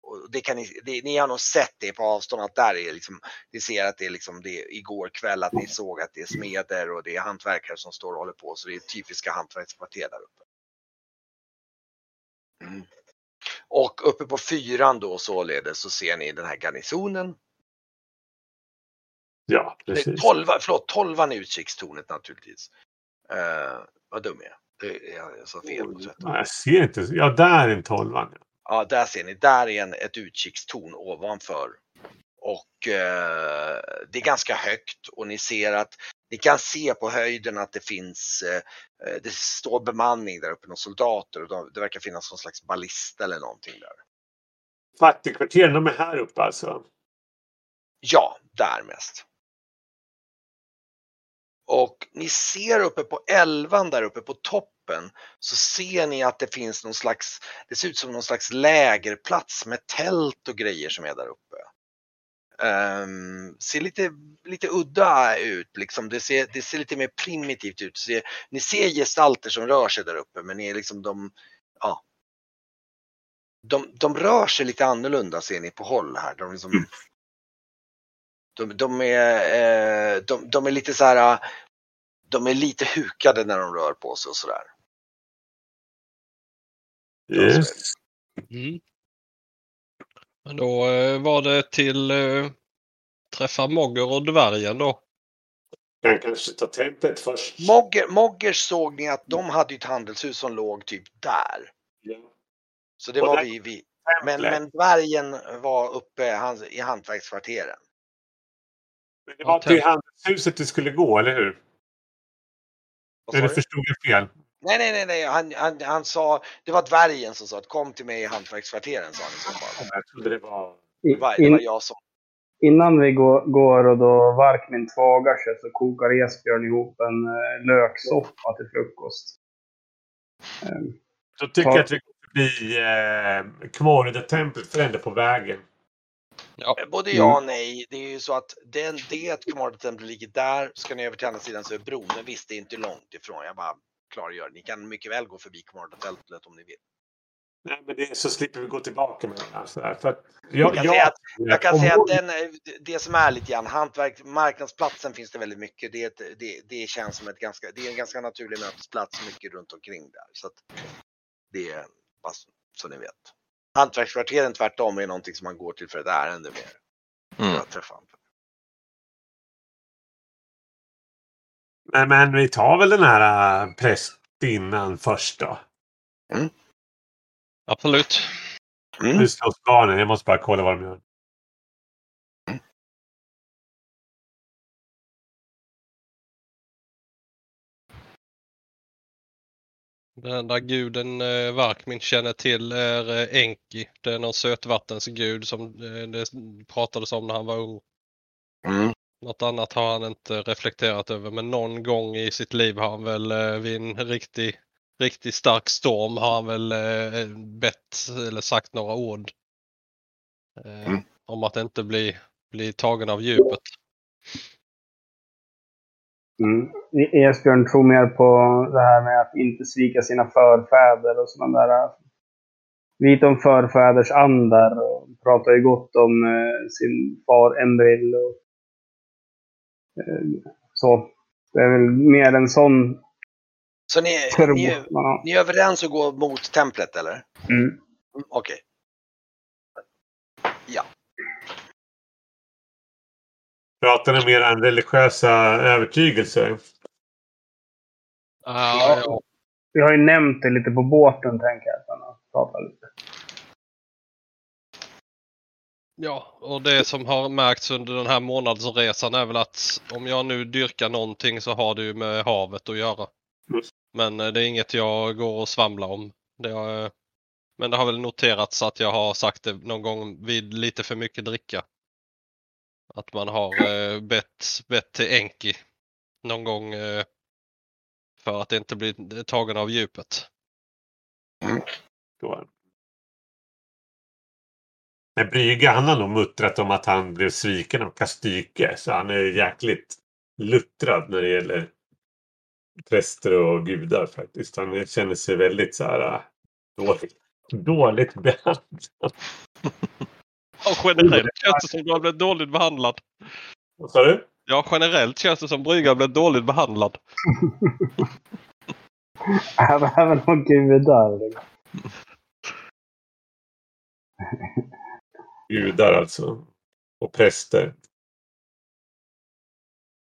och det kan ni, det, ni har nog sett det på avstånd att där är liksom, ni ser att det är liksom det igår kväll att ni såg att det är smeder och det är hantverkare som står och håller på så det är typiska hantverkskvarter där uppe. Mm. Och uppe på fyran då således så ser ni den här garnisonen. Ja, Nej, precis. Tolva, förlåt, tolvan är utkikstornet naturligtvis. Uh, vad dum jag är. Jag sa fel på 13. Nej, jag ser inte. Ja, där är en tolvan. Ja, där ser ni. Där är en, ett utkikstorn ovanför. Och eh, det är ganska högt och ni ser att ni kan se på höjden att det finns, eh, eh, det står bemanning där uppe, några soldater och de, det verkar finnas någon slags ballista eller någonting där. Fattigkvarteren, de är här uppe alltså. Ja, där mest. Och ni ser uppe på elvan där uppe på toppen så ser ni att det finns någon slags, det ser ut som någon slags lägerplats med tält och grejer som är där uppe. Ehm, ser lite, lite udda ut liksom, det ser, det ser lite mer primitivt ut. Ser, ni ser gestalter som rör sig där uppe men ni är liksom de, ja. De, de rör sig lite annorlunda ser ni på håll här. De liksom, Mm. de, de, är, eh, de, de är lite så här, de är lite hukade när de rör på sig och sådär. Yes. Mm. Men då eh, var det till eh, träffa Mogger och dvärgen då. Jag kanske ta templet först. Mogger, Moggers såg ni att de hade ju ett handelshus som låg typ där. Ja. Så det Och var där- vi, vi Men, men dvärgen var uppe han, i hantverkskvarteren. Men det var till handelshuset du skulle gå, eller hur? Eller förstod jag fel? Nej, nej, nej, nej. Han, han, han sa, det var dvärgen som sa att kom till mig i hantverkskvarteren, sa han i så fall. Jag trodde det var... Det var, det var jag som... innan vi går, går och då Varkmin tvagar sig så kokar Esbjörn ihop en eh, löksoppa till frukost. Ehm, Då tycker Ja. jag att vi går förbi eh, Kmåreda-templet för ändå på vägen. Både Mm. ja och nej. Det är ju så att den, det Commodity ligger där, ska ni över till andra sidan så är bron, men visst det är inte långt ifrån. Jag bara klargör. Ni kan mycket väl gå förbi Commodity om ni vill. Nej, men det är så slipper vi gå tillbaka med det. För att Jag kan säga att- Jag kan säga att den, eh, det som är lite grann, hantverk, marknadsplatsen finns det väldigt mycket. Det, ett- det, det känns som ett ganska, det är en ganska naturlig mötesplats mycket runt omkring där. Så att det är bara så, så ni vet. Hantverkskvarteren tvärtom är någonting som man går till för ett ärende mer. För Mm. att träffa Men, men vi tar väl den här äh, prästinnan först då. Absolut. Mm. Nu slåss barnen. Jag måste bara kolla vad de gör. Den enda guden eh, Varkmin känner till är eh, Enki. Det är någon sötvattensgud som eh, det pratades om när han var ung. Mm. Något annat har han inte reflekterat över men någon gång i sitt liv har han väl eh, vid en riktig, riktigt stark storm har han väl eh, bett eller sagt några ord. Eh, Mm. Om att inte bli, bli tagen av djupet. Mm. Esbjörn tror mer på det här med att inte svika sina förfäder och sådana där. Lite om förfäders andar och pratar ju gott om eh, sin far Embril och eh, så. Det är väl mer en sån Så ni, tro ni, man har. ni är överens att gå mot templet eller? Mm. Mm, Okej. Pratar ni mer om religiösa övertygelser? Ah, ja. Vi har ju nämnt det lite på båten, tänker jag. att prata lite. Ja, och det som har märkts under den här månadsresan är väl att om jag nu dyrkar någonting så har det ju med havet att göra. Mm. Men eh, det är inget jag går och svamlar om. Det har, men det har väl noterats att jag har sagt det någon gång vid lite för mycket dricka. Att man har eh, bett, bett till Enki någon gång eh, för att inte bli tagen av djupet. Då. Men Brygge, han har nog muttrat om att han blev sviken av Kastyke. Så han är jäkligt luttrad när det gäller präster och gudar faktiskt. Han känner sig väldigt så här äh, dåligt, dåligt behandlad. Och generellt känns det som du har blivit dåligt behandlad. Vad sa du? Ja, generellt känns det som Brygga blev dåligt behandlad. Även även om gudar. Gudar alltså. Och präster.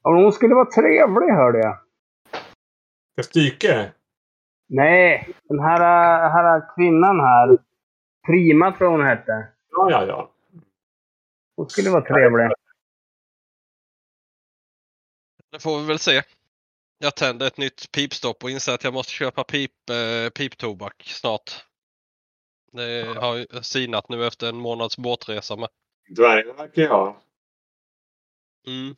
Om hon skulle vara trevlig, hörde jag. Kastyke? Nej, den här, äh, här kvinnan här. Prima tror jag hon hette. Ja, ja, ja. Hon skulle vara trevlig. Det får vi väl se. Jag tänder ett nytt pipstopp och inser att jag måste köpa pip, eh, piptobak snart. Det har ju sinat nu efter en månads båtresa med. Dvärgarna verkar ju ha. Mm.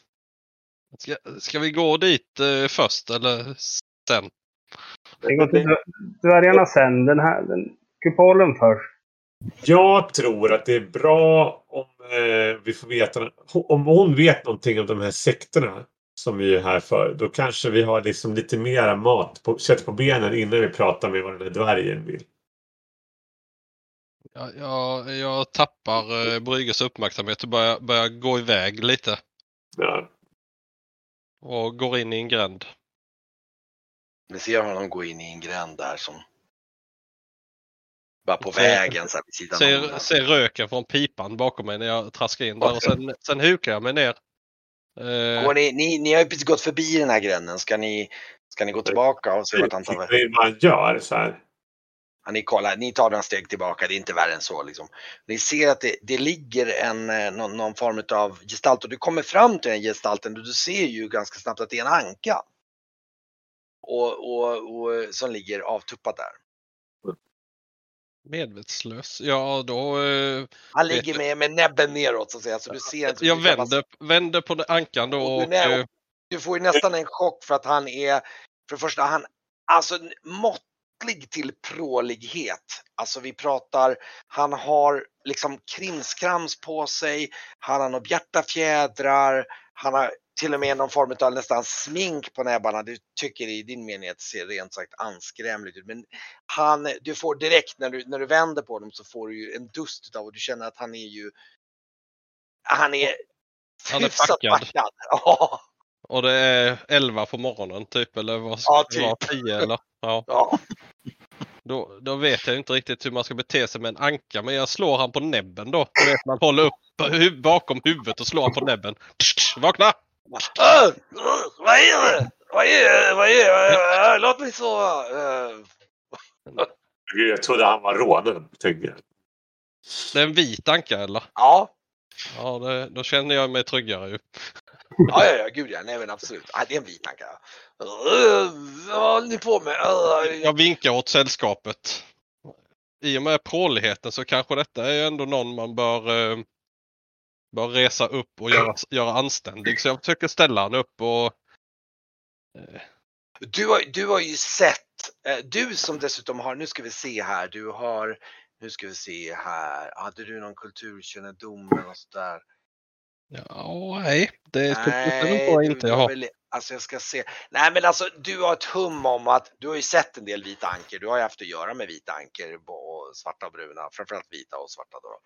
Ska, ska vi gå dit eh, först eller sen? Vi går till dvär- dvärgarna sen. Den här, den, kupolen först. Jag tror att det är bra om eh, vi får veta om hon vet någonting om de här sektorna som vi är här för. Då kanske vi har liksom lite mera mat på, kött på benen innan vi pratar med vad den här dvärgen vill. Jag, jag, jag tappar eh, Brygges uppmärksamhet och börjar, börjar gå iväg lite. Ja. Och går in i en gränd. Ni ser honom gå in i en gränd där som... Bara på Ser- vägen så här vid sidan Ser, ser röken från pipan bakom mig när jag traskar in där och sen, sen hukar jag mig ner. Eh, Går ni, ni, ni har ju precis gått förbi den här gränden. Ska ni, ska ni gå tillbaka och se vart han tar vägen? Det är vad han gör så här. Ja, ni kollar, ni tar några steg tillbaka, det är inte värre än så liksom. Ni ser att det, det ligger en, eh, någon, någon form av gestalt och du kommer fram till den gestalten och du ser ju ganska snabbt att det är en anka. Och, och, och som ligger avtuppad där. Medvetslös. Ja, då... Eh, Han ligger med, med näbben neråt så att säga. Så du ser inte jag vänder, vänder på ankan då Och och... du, när, eh, du får ju nästan en chock för att han är, för det första, han, alltså måttlig till prålighet. Alltså vi pratar, han har liksom krimskrams på sig, han har några bjärtafjädrar, han har till och med någon form av nästan smink på näbbarna. Du tycker i din mening att det ser rent sagt anskrämligt ut. Men han, du får direkt när du, när du vänder på dem så får du ju en dust av och du känner att han är ju, han är Han är packad. packad. Ja. Och det är 11 på morgonen typ eller vad Ja, det vara? typ. 10 eller? Ja. Ja. Då, då vet jag inte riktigt hur man ska bete sig med en anka men jag slår han på näbben då. Vet, man håller upp hu- bakom huvudet och slår han på näbben. Vakna! Äh, vad är det? Vad är det? Vad är det? Låt mig sova. Äh, Jag trodde han var jag. Det är en vit anka eller? Ja. Ja, det, då känner jag mig tryggare ju. Ja, ja, ja, gud ja. Nej, men absolut. Ja, det är en vit anka. Vad håller ni på med? Jag vinkar åt sällskapet. I och med pråligheten så kanske detta är ändå någon man bör, eh, bör resa upp och göra, göra anständig. Så jag försöker ställa han upp och Du har, du har ju sett, eh, du som dessutom har, nu ska vi se här, du har, nu ska vi se här, hade du någon kulturkännedom eller något sådär? Ja, nej. Det jag du inte jag väl, alltså jag ska se. Nej men alltså du har ett hum om att du har ju sett en del vita anker. Du har ju haft att göra med vita anker och svarta och bruna, framförallt vita och svarta då.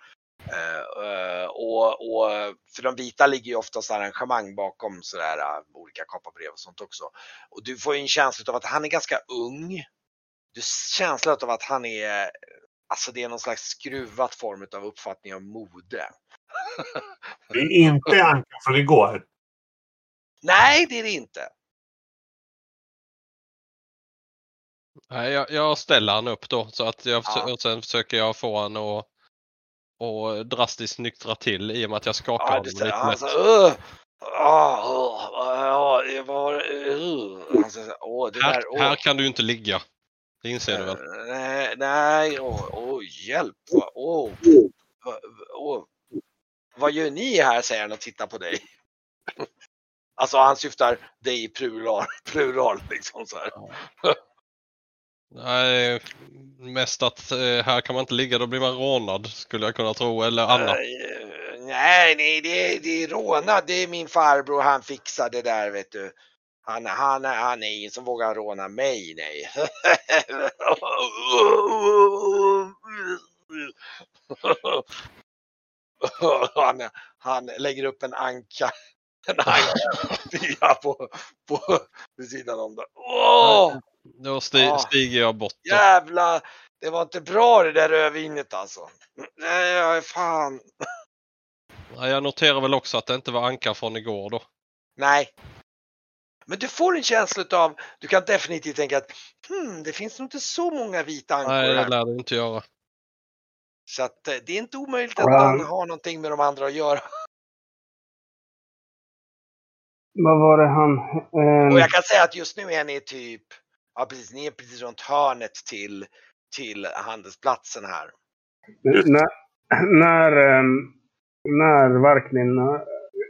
Eh, och, och för de vita ligger ju oftast arrangemang bakom sådär uh, olika kaparbrev och sånt också. Och du får ju en känsla av att han är ganska ung. Du känsla av att han är, alltså det är någon slags skruvat form av uppfattning av mode. Det är inte ankan från igår. Nej, det är det inte. Nej, jag, jag ställer han upp då så att jag Ja. och sen försöker jag få han att och drastiskt nyktra till i och med att jag skakar Ja, honom lite uh, det Här, kan du inte ligga. Det inser du väl? Eh, Nej, nej, åh, hjälp, vad- åh, åh. Vad gör ni här, säger han och tittar på dig. Alltså han syftar dig i plural, plural liksom så här. Nej, mest att eh, här kan man inte ligga, då blir man rånad skulle jag kunna tro. Eller annat. Nej, nej, det är, det är rånad. Det är min farbror. Han fixar det där, vet du. Han, han, han är ingen som vågar råna mig, nej. Han, han lägger upp en anka. En anka på, på, vid sidan om där. Åh, Då sti- Ah. stiger jag bort. Jävla! Det var inte bra det där rödvinet alltså. Nej, fan. Ja, Jag noterar väl också att det inte var anka från igår då. Nej. Men du får en känsla av, du kan definitivt tänka att hmm, det finns nog inte så många vita ankor Nej, det lär det inte göra. Så att eh, det är inte omöjligt att han har någonting med de andra att göra. Vad var det han... ehm, Och jag kan säga att just nu är ni typ, ja precis, ni är precis runt hörnet till, till handelsplatsen här. när, när, ehm, när Varklin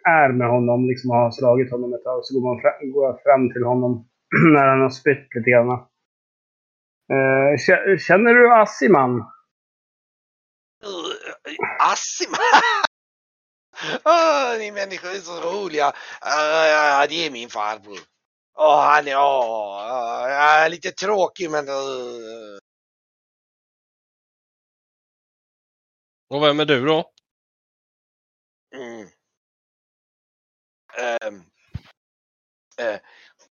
är med honom, liksom har slagit honom ett tag, så går, man fram, går fram till honom när han har spytt lite grann. Eh, kä- känner du Assiman? Uh, Assim! oh, ni människor är så roliga. Uh, det är min farbror. Åh, han är, åh, uh, lite tråkig men... Uh, Och vem är du då? mm.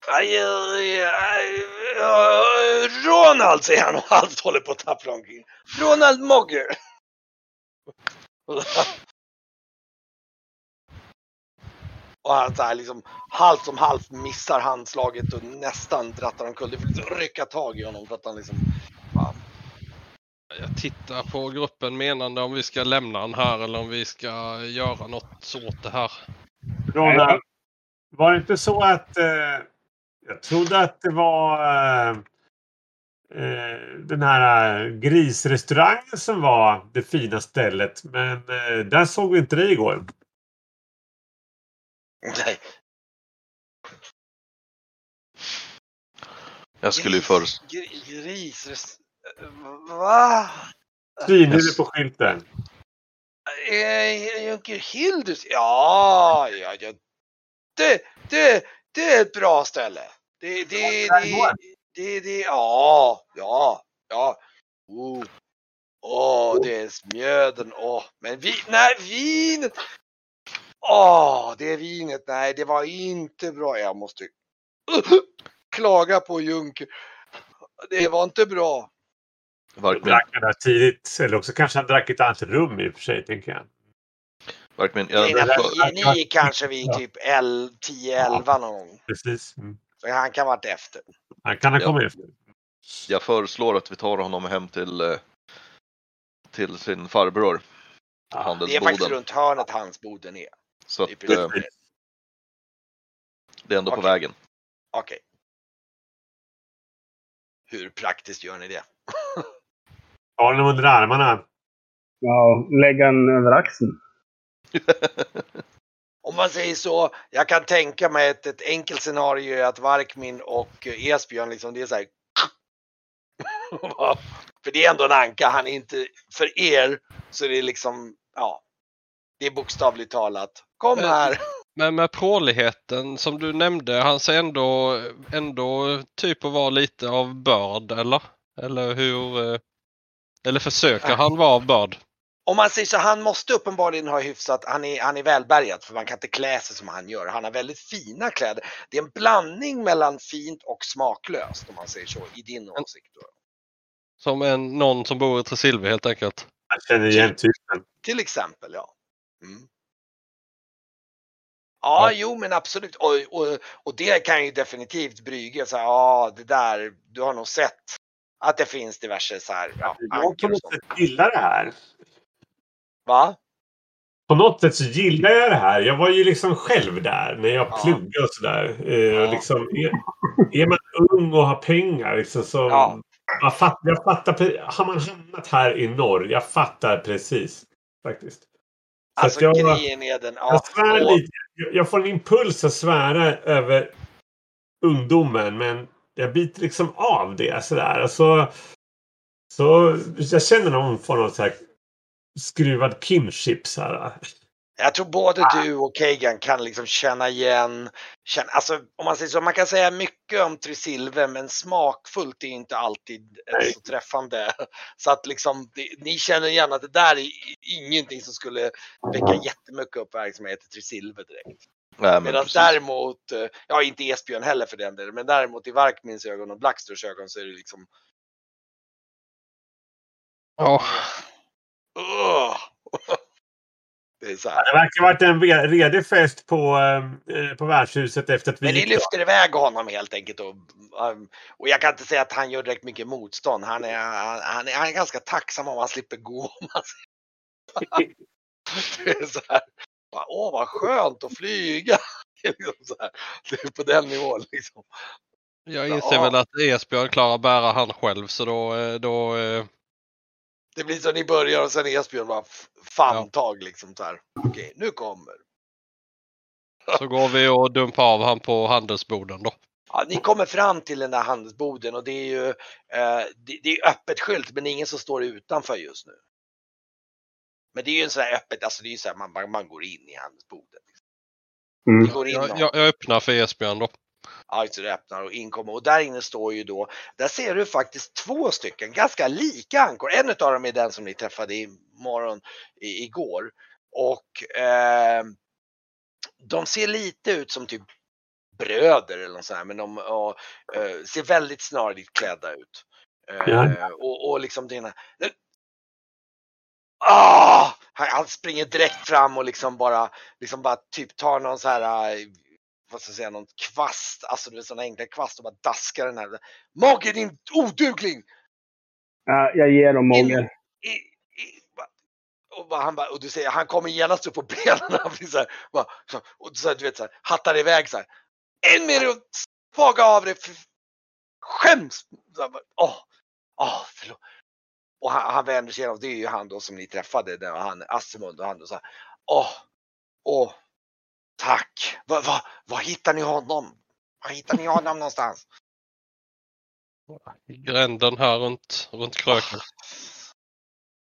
Aj, aj, aj, aj, Ronald säger han och halvt håller på att tappra omkring. Ronald Mogger. Och han så här liksom halvt som halvt missar handslaget och nästan drattar omkull. Du får liksom rycka tag i honom för att han liksom... Fan. tittar på gruppen menande om vi ska lämna den här eller om vi ska göra något åt det här. Ronna, var det inte så att eh, jag trodde att det var eh, den här grisrestaurangen som var det fina stället. Men eh, där såg vi inte dig igår. Nej, Jag skulle ju föreslå... Gris, gris, Va? Synlig på skylten. Eh, Junker Hildus? Ja, ja, ja. Det, det, det är ett bra ställe. Det, det, det, det, det, ja, ja, ja. Oh. Åh, det är smjöden. Åh, men vi, nej, vinet. Åh, det är vinet. Nej, det var inte bra. Jag måste klaga på Junker. Det var inte bra. Varkmin, Drack han där tidigt. Eller också kanske han drack ett annat rum i och för sig, tänker jag. Varkmin, jag, är att Ni, ni är kanske vid typ 10-11 någon gång. Precis. Mm. Så han kan varit efter. Han kan ha Ja. kommit efter. jag föreslår att vi tar honom hem till, eh, till sin farbror. Det är faktiskt runt hörnet hans boden är. Så att eh, det är ändå på Okej. vägen. Okej. Hur praktiskt gör ni det? Ha honom under armarna. Ja, lägga den över axeln. Om man säger så, jag kan tänka mig ett, ett enkelt scenario är att Varkmin och eh, Esbjörn liksom, det är så här. För det är ändå en anka, han är inte, för er så är det liksom, ja. Det är bokstavligt talat. Kom Men- här! Men med pråligheten som du nämnde, han ser ändå, ändå typ att vara lite av börd eller? Eller hur? eh, Eller försöker han vara av börd? Om man säger så, han måste uppenbarligen ha hyfsat, han är, han är välbärgad för man kan inte klä sig som han gör. Han har väldigt fina kläder. Det är en blandning mellan fint och smaklöst om man säger så, i din åsikt. Då. Som en, någon som bor i Tresilve helt enkelt. Han känner igen typen. Till exempel, ja. Mm. Ja, jo men absolut. Och, och, och det kan ju definitivt Brygge säga, ja det där, du har nog sett att det finns diverse så här, ja, Jag på något sätt gillar det här. Va? På något sätt så gillar jag det här. Jag var ju liksom själv där när jag Ja. pluggade och sådär. Eh, Ja. liksom, är, är man ung och har pengar liksom, så... Ja. Man fatt, jag fattar, har man hamnat här i norr, jag fattar precis. Faktiskt. Så Alltså jag, grejen är den, ja. jag svär och- lite. Jag, jag får en impuls att svära över ungdomen, men jag biter liksom av det sådär. Alltså, så jag känner någon form av så här skruvad kinship. Så här. Jag tror både Ah. du och Kagan kan liksom känna igen, känna, alltså om man säger så, man kan säga mycket om Trisilve men smakfullt är inte alltid eh, Nej. så träffande. Så att liksom, det, ni känner igen att det där är ingenting som skulle väcka jättemycket uppmärksamhet i Trisilve direkt. Nej, men Medan precis. däremot, eh, ja inte Esbjörn heller för den delen, men däremot i Varkmins ögon och Blacksters ögon så är det liksom, Ja. Det är så här. Det verkar ha varit en redig fest på, eh, på värdshuset efter att vi Men ni lyfter iväg honom helt enkelt. Och, um, och jag kan inte säga att han gör direkt mycket motstånd. Han är, han, är, han är ganska tacksam om han slipper gå. Det är så här, Åh vad skönt att flyga. Det är liksom så här, det är på den nivån liksom. Jag inser Ja. väl att Esbjörn klarar bära han själv så då, eh, då eh, Det blir så ni börjar och sen Esbjörn bara famntag liksom så här. Okej, nu kommer. så går vi och dumpar av han på handelsboden då. Ja, ni kommer fram till den där handelsboden och det är ju eh, det, det är öppet skylt men det är ingen som står utanför just nu. Men det är ju en sån här öppet, alltså det är ju så här, man, man- går in i handelsboden. Mm. Ni går in Jag, jag, jag öppnar för Esbjörn då. Det öppnar och inkommer och där inne står ju då, där ser du faktiskt två stycken ganska lika ankor. En av dem är den som ni träffade i morgon i, igår. Och eh, de ser lite ut som typ bröder eller något sånt här, men de och, eh, ser väldigt snarlikt klädda ut. Eh, Ja. och, och liksom det ena... Ah! Han, han springer direkt fram och liksom bara, liksom bara typ tar någon så här, eh, vad ska jag säga, någon kvast, alltså du vet sådana enkla kvast och bara daskar den här. Mogge din odugling! Ja, jag ger dem Mogge. och, han bara, och du säger, han kommer genast upp på benen. Han blir så här, bara, och så här, du vet så här, hattar iväg så här. En mer och svaga av det. Skäms! Åh, åh, förlåt. Och han, han vänder sig igenom, det är ju han då som ni träffade, där han, Assemund och han då så här, åh, åh, tack. Var, var, var hittar ni honom? Var hittar ni honom någonstans? I gränden här runt, runt kröken.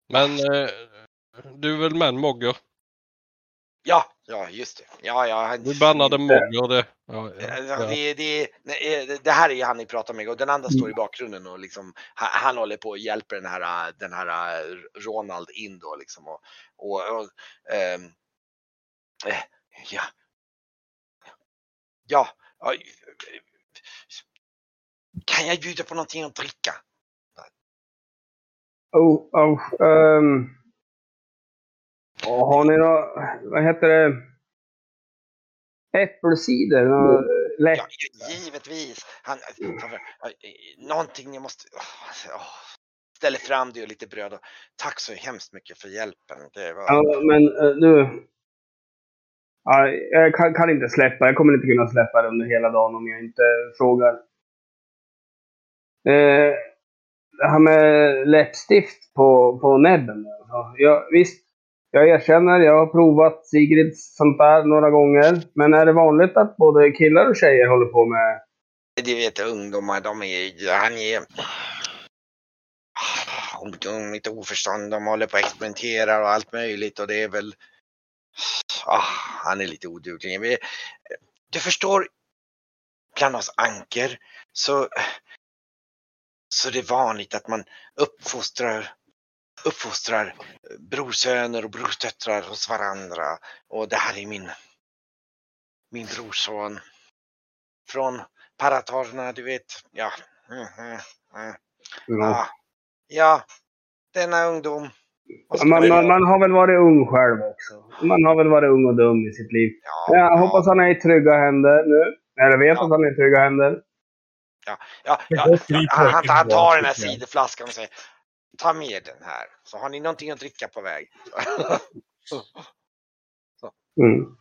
Men eh, du är väl med Mogger? Ja, ja just det. Ja, ja, han, Du bannade Mogger det. Ja, Ja. Det, det, eh, det här är ju han ni pratar med och den andra står i bakgrunden och liksom han, han håller på och hjälper den här, den här eh, Ronald in då liksom och, och, och ehm, eh, ja. Ja, ja, eh, kan jag bjuda på någonting att dricka? Oh, oh, ehm. Ja, har ni nå, vad heter det? Äppelcider? Lätt. Ja, givetvis. Han, han, eh, någonting ni måste... åh. Ställer fram det och lite bröd och tack så hemskt mycket för hjälpen. Det var... Ja, men eh, du. Ja, jag kan, kan inte släppa. Jag kommer inte kunna släppa det under hela dagen om jag inte frågar. Eh, det här med läppstift på, på näbben. Alltså. Jag, visst, jag erkänner, jag har provat Sigrids sånt där några gånger. Men är det vanligt att både killar och tjejer håller på med... Det vet ungdomar, de är, han är ah, de lite oförstånd, de håller på och experimenterar och allt möjligt och det är väl, ah, han är lite oduglig. Vi- Du förstår, bland oss anker så, så det är vanligt att man uppfostrar uppfostrar brorsöner och brorsdöttrar hos varandra. Och det här är min, min brorson. Från Paratorna, du vet. Ja. Mm, mm, mm. Ja. Ja. ja, denna ungdom. Ska Man, man, man har väl varit ung själv också. Man har väl varit ung och dum i sitt liv. Ja, Jag hoppas han är i trygga händer nu. Eller vet Ja. att han är i trygga händer. ja, ja, ja, fri han, han, han tar den här ciderflaskan och säger Ta med den här, så har ni någonting att dricka på väg. Mm.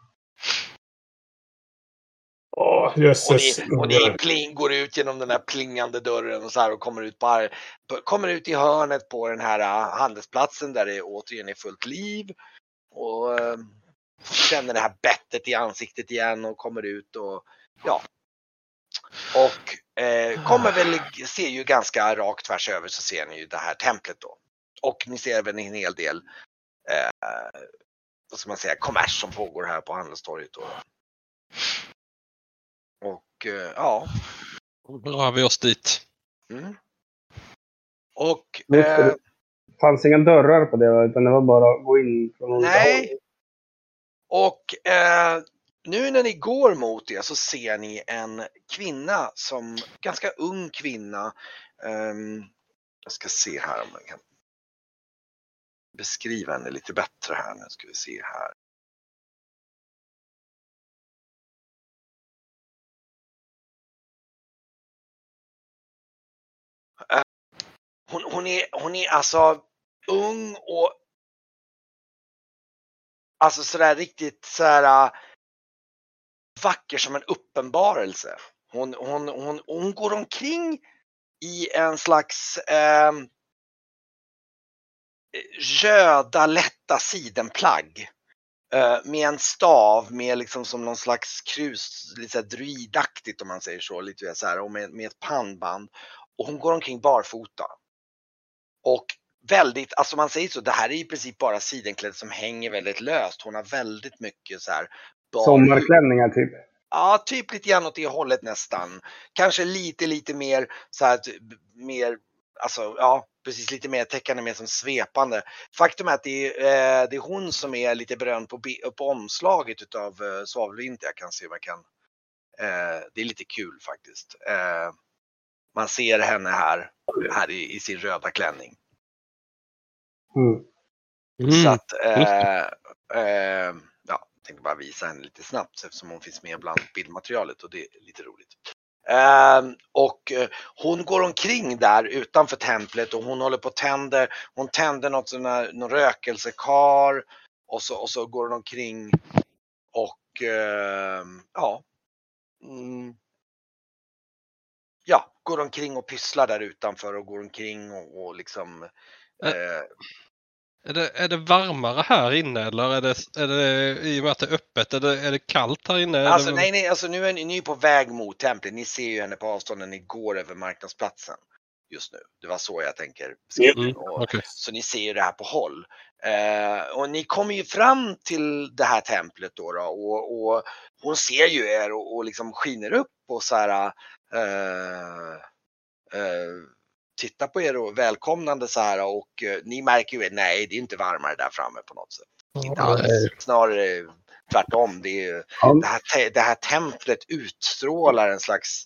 Och jösses. ni, och ni pling, går ut genom den här plingande dörren och så här och kommer ut, på, kommer ut i hörnet på den här äh, handelsplatsen där det återigen är fullt liv. Och äh, känner det här bettet i ansiktet igen och kommer ut och ja. Och eh, kommer väl, ser ju ganska rakt tvärs över så ser ni ju det här templet då. Och ni ser även en hel del, eh, vad ska man säga, kommers som pågår här på handelstorget. Då. Och eh, ja, Då drar vi oss dit. Mm. Och det. eh, Det fanns inga dörrar på det, utan det var bara att gå in från olika Nej. håll. Och eh, nu när ni går mot det så ser ni en kvinna som, ganska ung kvinna. ehm, jag ska se här om jag kan beskriva henne lite bättre här. Nu ska vi se här. Hon, hon, är, hon är alltså ung och Alltså sådär riktigt sådär äh, vacker som en uppenbarelse. Hon, hon, hon, hon går omkring i en slags eh, röda lätta sidenplagg. Eh, med en stav med liksom som någon slags krus, lite druidaktigt om man säger så, lite så här, och med, med ett pannband. Och hon går omkring barfota. Och väldigt, alltså man säger så, det här är i princip bara sidenkläder som hänger väldigt löst. Hon har väldigt mycket så här bar- Sommarklänningar typ. Ja, typ lite grann åt det hållet nästan. Kanske lite, lite mer så här, typ, mer, alltså ja, precis lite mer täckande, mer som svepande. Faktum är att det är, eh, det är hon som är lite berömd på, på omslaget utav eh, Svavelvinter. Jag kan se vad jag kan. Eh, det är lite kul faktiskt. Eh, man ser henne här, här i, i sin röda klänning. Mm. Så Mm. att, eh, eh, ja, jag tänkte bara visa henne lite snabbt eftersom hon finns med bland bildmaterialet och det är lite roligt. Ehm, och eh, hon går omkring där utanför templet och hon håller på och tänder, hon tänder något sån här, någon rökelsekar och så, och så går hon omkring och ehm, ja. Mm, ja, går omkring och pysslar där utanför och går omkring och, och liksom Ä- eh, Är det, är det varmare här inne eller är det, är det i och med att det är öppet, är det, är det kallt här inne? Alltså det, nej, nej, alltså nu är ni, ni är på väg mot templet. Ni ser ju henne på avstånd när ni går över marknadsplatsen just nu. Det var så jag tänker. Mm, Och, okej. Så ni ser ju det här på håll. Eh, och ni kommer ju fram till det här templet då, då och, och hon ser ju er och, och liksom skiner upp och så här eh, eh, tittar på er och välkomnande så här och eh, ni märker ju, nej det är inte varmare där framme på något sätt. Inte alls. Snarare tvärtom. Det, är, ju- Ja. det, här, te- det här templet utstrålar en slags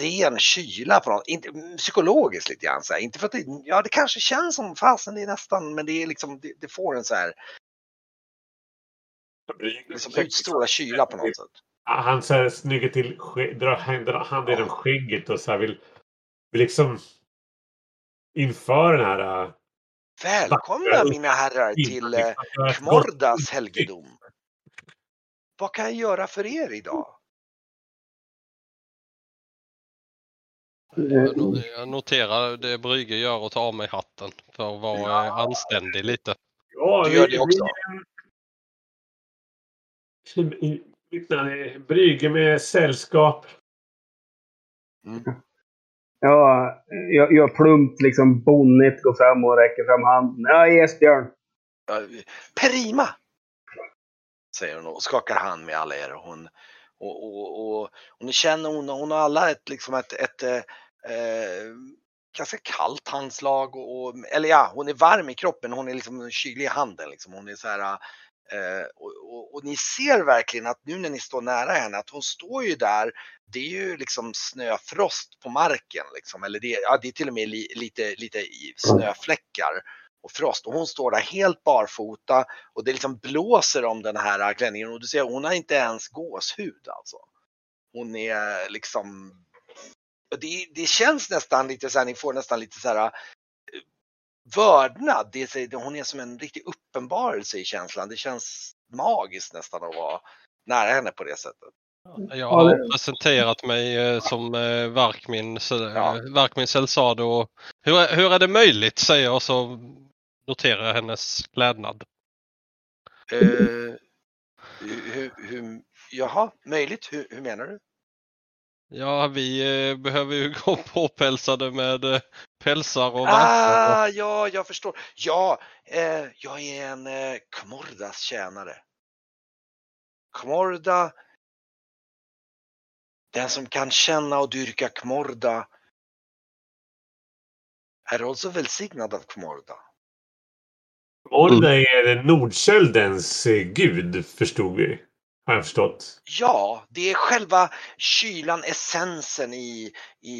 ren kyla på något, inte, psykologiskt lite grann så här. Inte för att det, ja det kanske känns som fasen det är nästan, men det är liksom, det, det får en så här, liksom utstrålar kyla på något sätt. Han så här snygger till, drar hand- drar handen genom skägget och så här vill, vill liksom inför den här... äh, Välkomna Vackra mina herrar till eh, gott Kmordas helgedom. Vad kan jag göra för er idag? Jag no- Jag noterar det Brygge gör och tar av mig hatten för att vara eh, anständig lite. Ja, Du gör det också. Liknande Brygge med sällskap. Ja, jag, jag plumpt liksom bonnigt går fram och räcker fram handen. Ja, Esbjörn. Ja, Perima! Säger hon och skakar hand med alla er. Och hon, och, och, och, och ni känner hon, hon har alla ett, liksom ett, ett eh, eh, ganska kallt handslag. Och, och, eller ja, hon är varm i kroppen. Hon är liksom kylig i handen. Liksom. Hon är så här, eh, och, och, och ni ser verkligen att nu när ni står nära henne att hon står ju där. Det är ju liksom snöfrost på marken. Liksom. Eller det, ja, det är till och med li, lite, lite snöfläckar och frost och hon står där helt barfota och det liksom blåser om den här klänningen och du ser hon har inte ens gåshud alltså. Hon är liksom det, det känns nästan lite så här, ni får nästan lite så här vördnad. Det, är hon är som en riktig uppenbarelse i känslan. Det känns magiskt nästan att vara nära henne på det sättet. Jag Ja, har presenterat mig eh, som eh, Varkmin, Ja. eh, Varkmin Selsado. och Hur, är- hur är det möjligt säger jag och så noterar jag hennes klädnad. Eh, hur, hur, jaha, möjligt. Hur, hur menar du? Ja, vi eh, behöver ju gå påpälsade med eh, pälsar och. Ah, ja, jag förstår. Ja, eh, jag är en eh, Kmordas tjänare. Kmorda, den som kan känna och dyrka Kmorda, är också välsignad av Kmorda. Orda är Nordköldens eh, gud, förstod vi. Har jag förstått. Ja, det är själva kylan, essensen i, i,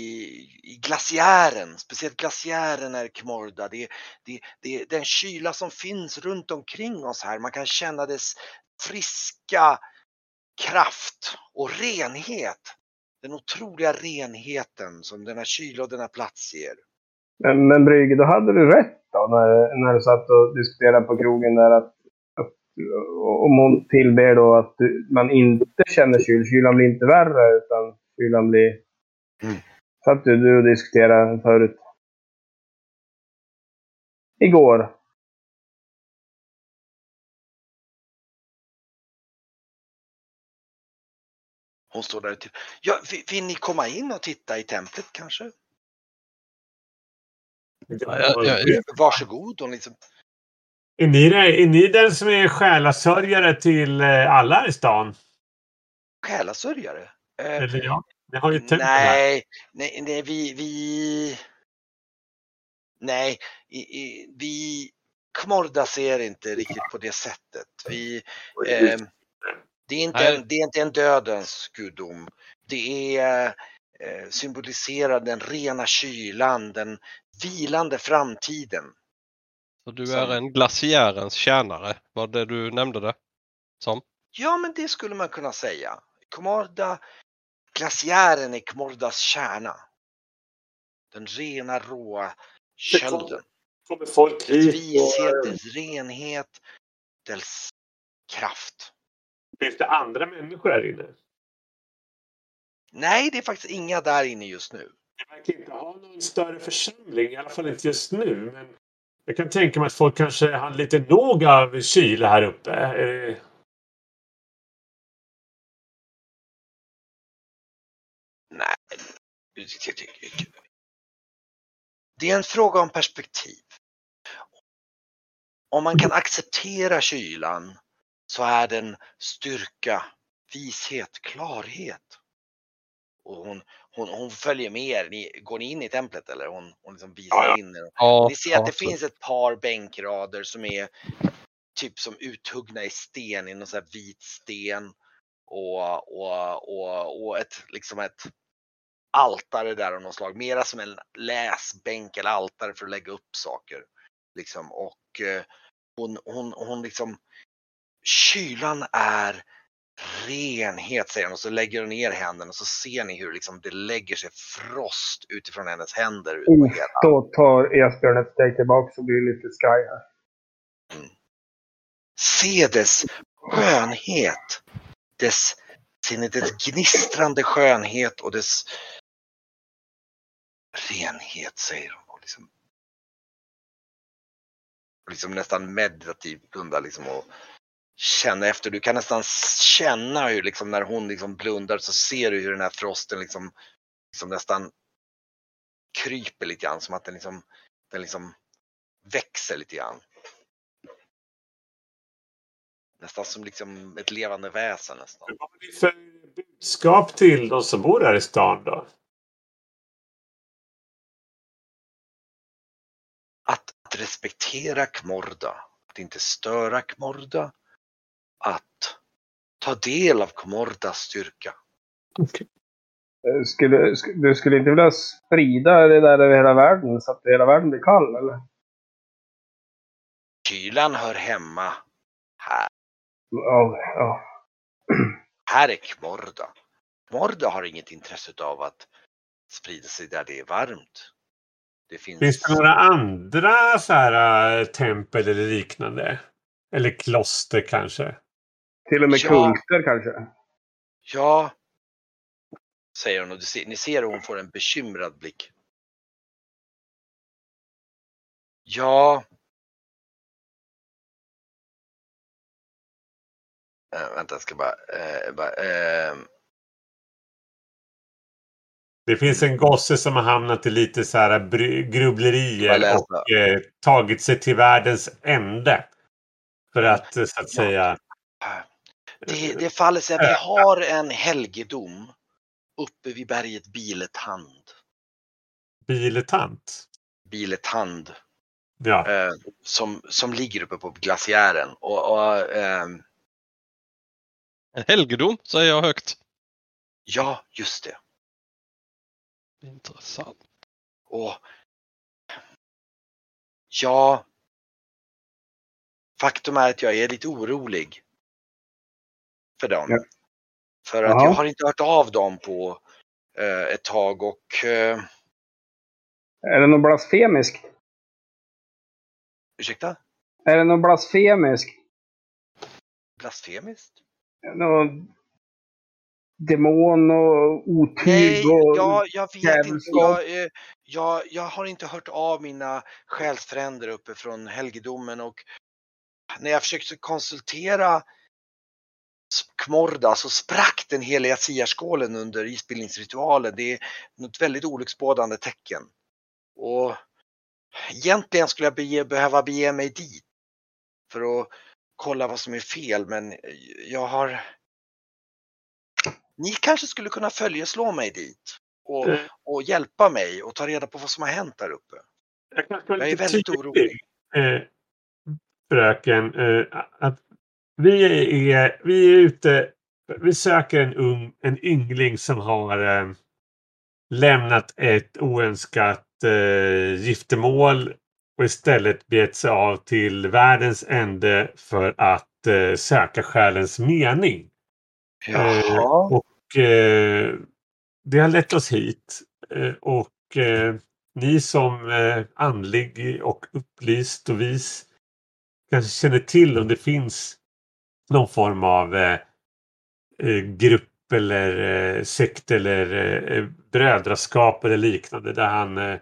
i glaciären. Speciellt glaciären är Kmorda. Det, det, det är den kyla som finns runt omkring oss här. Man kan känna dess friska kraft och renhet. Den otroliga renheten som denna kyla och denna plats ger. Men, men Brygge, då hade du rätt då när, när du satt och diskuterade på krogen där att, att om hon tillber då att man inte känner kyl, kylan blir inte värre utan kylan blir... Mm. Satt du, du och diskuterade förut? Igår. Hon står där till. Ja, vill, vill ni komma in och titta i templet kanske? Ja, ja, ja. Varsågod. Hon liksom, Är, ni, är ni den som är själasörjare till eh, alla i stan? själasörjare. Eh, Eller ja? Ni har ju tempel. Nej, nej, nej, vi, vi... Nej, i, i, vi... Kmorda ser inte riktigt på det sättet. Vi, eh, det, är inte en, det är inte en dödens gudom. Det är eh, symboliserar den rena kylan, den vilande framtiden. Så du Som- är en glaciärens tjänare, var det du nämnde det som? Ja, men det skulle man kunna säga. Komorda glaciären är Kmordas kärna. Den rena, råa kölden. Kommer folk hit vishet, och... dess renhet, dess kraft. Finns det andra människor här inne? Nej, det är faktiskt inga där inne just nu. Jag verkar inte ha någon större församling, i alla fall inte just nu. Men jag kan tänka mig att folk kanske har lite nog av kyla här uppe. Nej. Det är en fråga om perspektiv. Om man kan acceptera kylan så är den styrka, vishet, klarhet. Och hon, hon, hon följer med er. Ni, går ni in i templet eller? Hon, hon liksom visar Ja, ja. in er. Ja, Ni ser att det finns ett par bänkrader som är typ som uthuggna i sten, i någon sån här vit sten. Och, och, och, och ett, liksom ett altare där av något slag. Mera som en läsbänk eller altare för att lägga upp saker. Liksom. Och eh, hon, hon, hon liksom, kylan är renhet säger hon och så lägger hon ner händerna och så ser ni hur liksom det lägger sig frost utifrån hennes händer. Ut hela. då tar Esbjörn ett steg tillbaka och blir lite skraj här. Se dess skönhet. Dess, dess gnistrande skönhet och dess renhet säger hon. Och liksom, liksom nästan meditativt blundar liksom och känna efter. Du kan nästan känna hur liksom när hon liksom blundar så ser du hur den här frosten liksom, liksom nästan kryper lite grann som att den liksom, den liksom växer lite grann. Nästan som liksom ett levande väsen nästan. Vad har ni för budskap till de som bor här i stan då? Att, att respektera Kmorda, att inte störa Kmorda, att ta del av Kmordas styrka. Eh, Skulle, sk- du skulle inte vilja sprida det där över hela världen så att hela världen blir kall, eller? Kylan hör hemma här. Ja, ja. Här är Kmorda. Kmorda har inget intresse av att sprida sig där det är varmt. Det finns... Finns det några andra så här, äh, tempel eller liknande? Eller kloster kanske? Till och med Ja. kulter kanske? Ja, säger hon och du ser, ni ser hur hon får en bekymrad blick. Ja. Äh, vänta, jag ska bara... eh, bara eh, Det finns en gosse som har hamnat i lite så här grubblerier och eh, tagit sig till världens ände. För att eh, så att säga... det, det faller sig att vi har en helgedom uppe vid berget Biletand. Biletant. Biletand. Ja. eh, som, som ligger uppe på glaciären. Och, och, ehm, En helgedom säger jag högt. ja, just det. Intressant. Och ja, faktum är att jag är lite orolig för dem. Ja. För att Jaha. jag har inte hört av dem på eh, ett tag och eh, Är det något blasfemiskt? ursäkta, Är det något blasfemiskt? blasfemiskt? Någon demon och otyg Nej, och... jag, jag vet inte. Jag, eh, jag, jag har inte hört av mina själsfränder uppe från helgedomen och när jag försökte konsultera Kmorda så sprack den heliga siarskålen under isbildningsritualen. Det är något väldigt olycksbådande tecken. Och egentligen skulle jag bege, behöva bege mig dit för att kolla vad som är fel men jag har ni kanske skulle kunna följeslå mig dit och, Eh. och hjälpa mig och ta reda på vad som har hänt där uppe. Jag, Jag är väldigt tydlig, orolig. Eh, fröken, eh, att vi är, vi är ute, vi söker en, ung, en yngling som har eh, lämnat ett oönskat eh, giftermål och istället begett sig av till världens ände för att eh, söka själens mening. Jaha. Och eh, det har lett oss hit. Eh, och eh, ni som eh, andlig och upplyst och vis kanske känner till om det finns någon form av eh, eh, grupp eller eh, sekt eller eh, brödraskap eller liknande där han eh,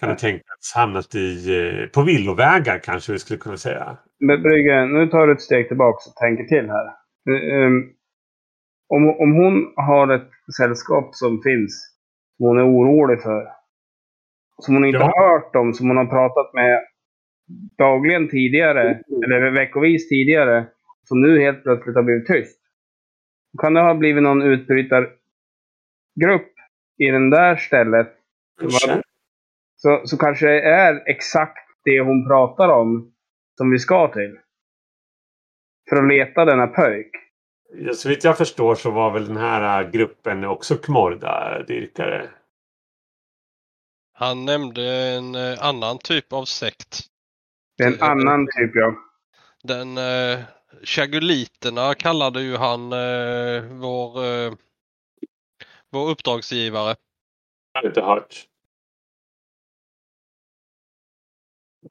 kan ha tänkas hamnat i, eh, på villovägar kanske vi skulle kunna säga. Men Brygge, nu tar du ett steg tillbaka och tänker till här. Um, om, om hon har ett sällskap som finns, som hon är orolig för, som hon inte Ja. har hört om, som hon har pratat med dagligen tidigare, eller veckovis tidigare, som nu helt plötsligt har blivit tyst. Kan det ha blivit någon utbrytargrupp i den där stället? Kanske. Så, så kanske det är exakt det hon pratar om som vi ska till. För att leta denna pöjk. Ja, så vitt jag förstår så var väl den här äh, gruppen också Kmorda-dyrkare. Han nämnde en eh, annan typ av sekt. Det är en Eh, annan typ, ja. Den eh, Chaguliterna kallade ju han eh, vår, eh, vår uppdragsgivare. Jag har inte hört.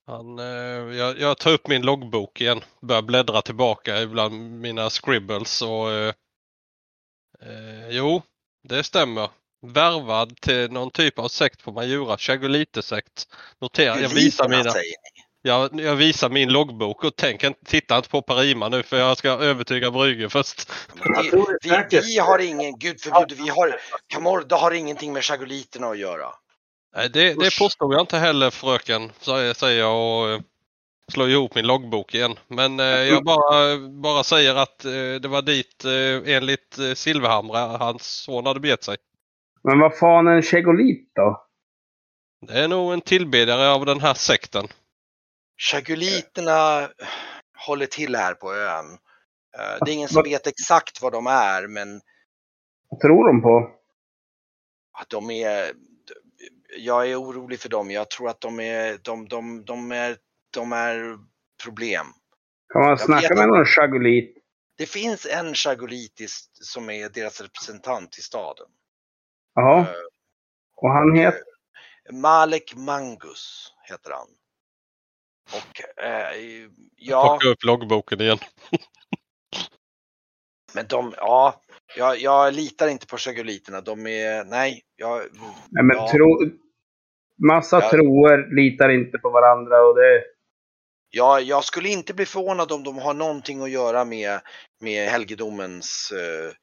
Han, eh, jag, jag tar upp min loggbok igen. Börjar bläddra tillbaka ibland mina scribbles och eh, eh, jo, det stämmer. Värvad till någon typ av sekt på Majura, Chagulite-sekt. Notera, jag visar mina. säger ni. Jag, jag visar min loggbok och tänk, inte- titta inte på Parima nu för jag ska övertyga Brygge först. Det, vi, vi har ingen, gud förbjude, vi har, Camorda har ingenting med chagoliterna att göra. Nej, det, det påstod jag inte heller fröken, säger jag och eh, slår ihop min loggbok igen. Men eh, jag bara, bara säger att eh, det var dit eh, enligt eh, Silverhamra hans son hade begett sig. Men vad fan är en chegolit då? Det är nog en tillbedjare av den här sekten. Chagoliterna håller till här på ön. Eh, Det är ingen som vet exakt vad de är, men Vad tror de på? att de är... Jag är orolig för dem. Jag tror att de är, de, de, de är, de är problem. Kan man snacka med någon chagolit? Det finns en chagolitisk som är deras representant i staden. Jaha. Eh, Och han heter? Malek Mangus heter han. Och eh, ja, Plocka upp loggboken igen. men de, ja, jag, jag litar inte på chagoliterna. De är, nej, jag, Nej, men ja, tro... Massa Ja. troer litar inte på varandra och det... jag, jag skulle inte bli förvånad om de har någonting att göra med, med helgedomens, eh,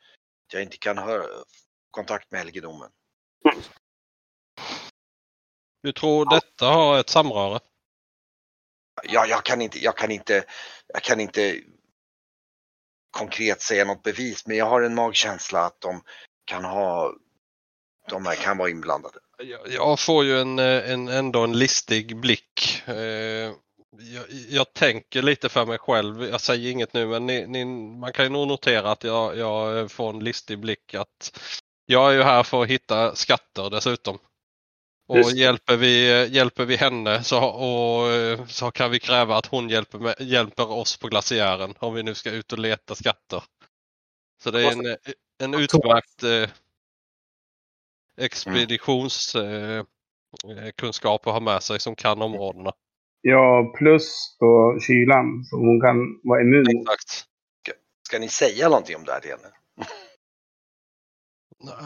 jag inte kan ha kontakt med helgedomen. Du tror detta har ett samröre? Jag, jag kan inte, jag kan inte, jag kan inte konkret säga något bevis, men jag har en magkänsla att de kan ha, de här kan vara inblandade. Jag, jag får ju en, eh, en, ändå en listig blick. Eh, jag, jag tänker lite för mig själv. Jag säger inget nu men ni, ni, man kan ju nog notera att jag, jag får en listig blick att jag är ju här för att hitta skatter dessutom. Och hjälper vi, hjälper vi henne så, och, eh, så kan vi kräva att hon hjälper, med, hjälper oss på glaciären om vi nu ska ut och leta skatter. Så det är en, en utmärkt eh, expeditionskunskap eh, kunskap att ha med sig som kan områdena. Ja, plus då kylan som hon kan vara immun mot. Exakt. Ska ni säga någonting om det här till henne?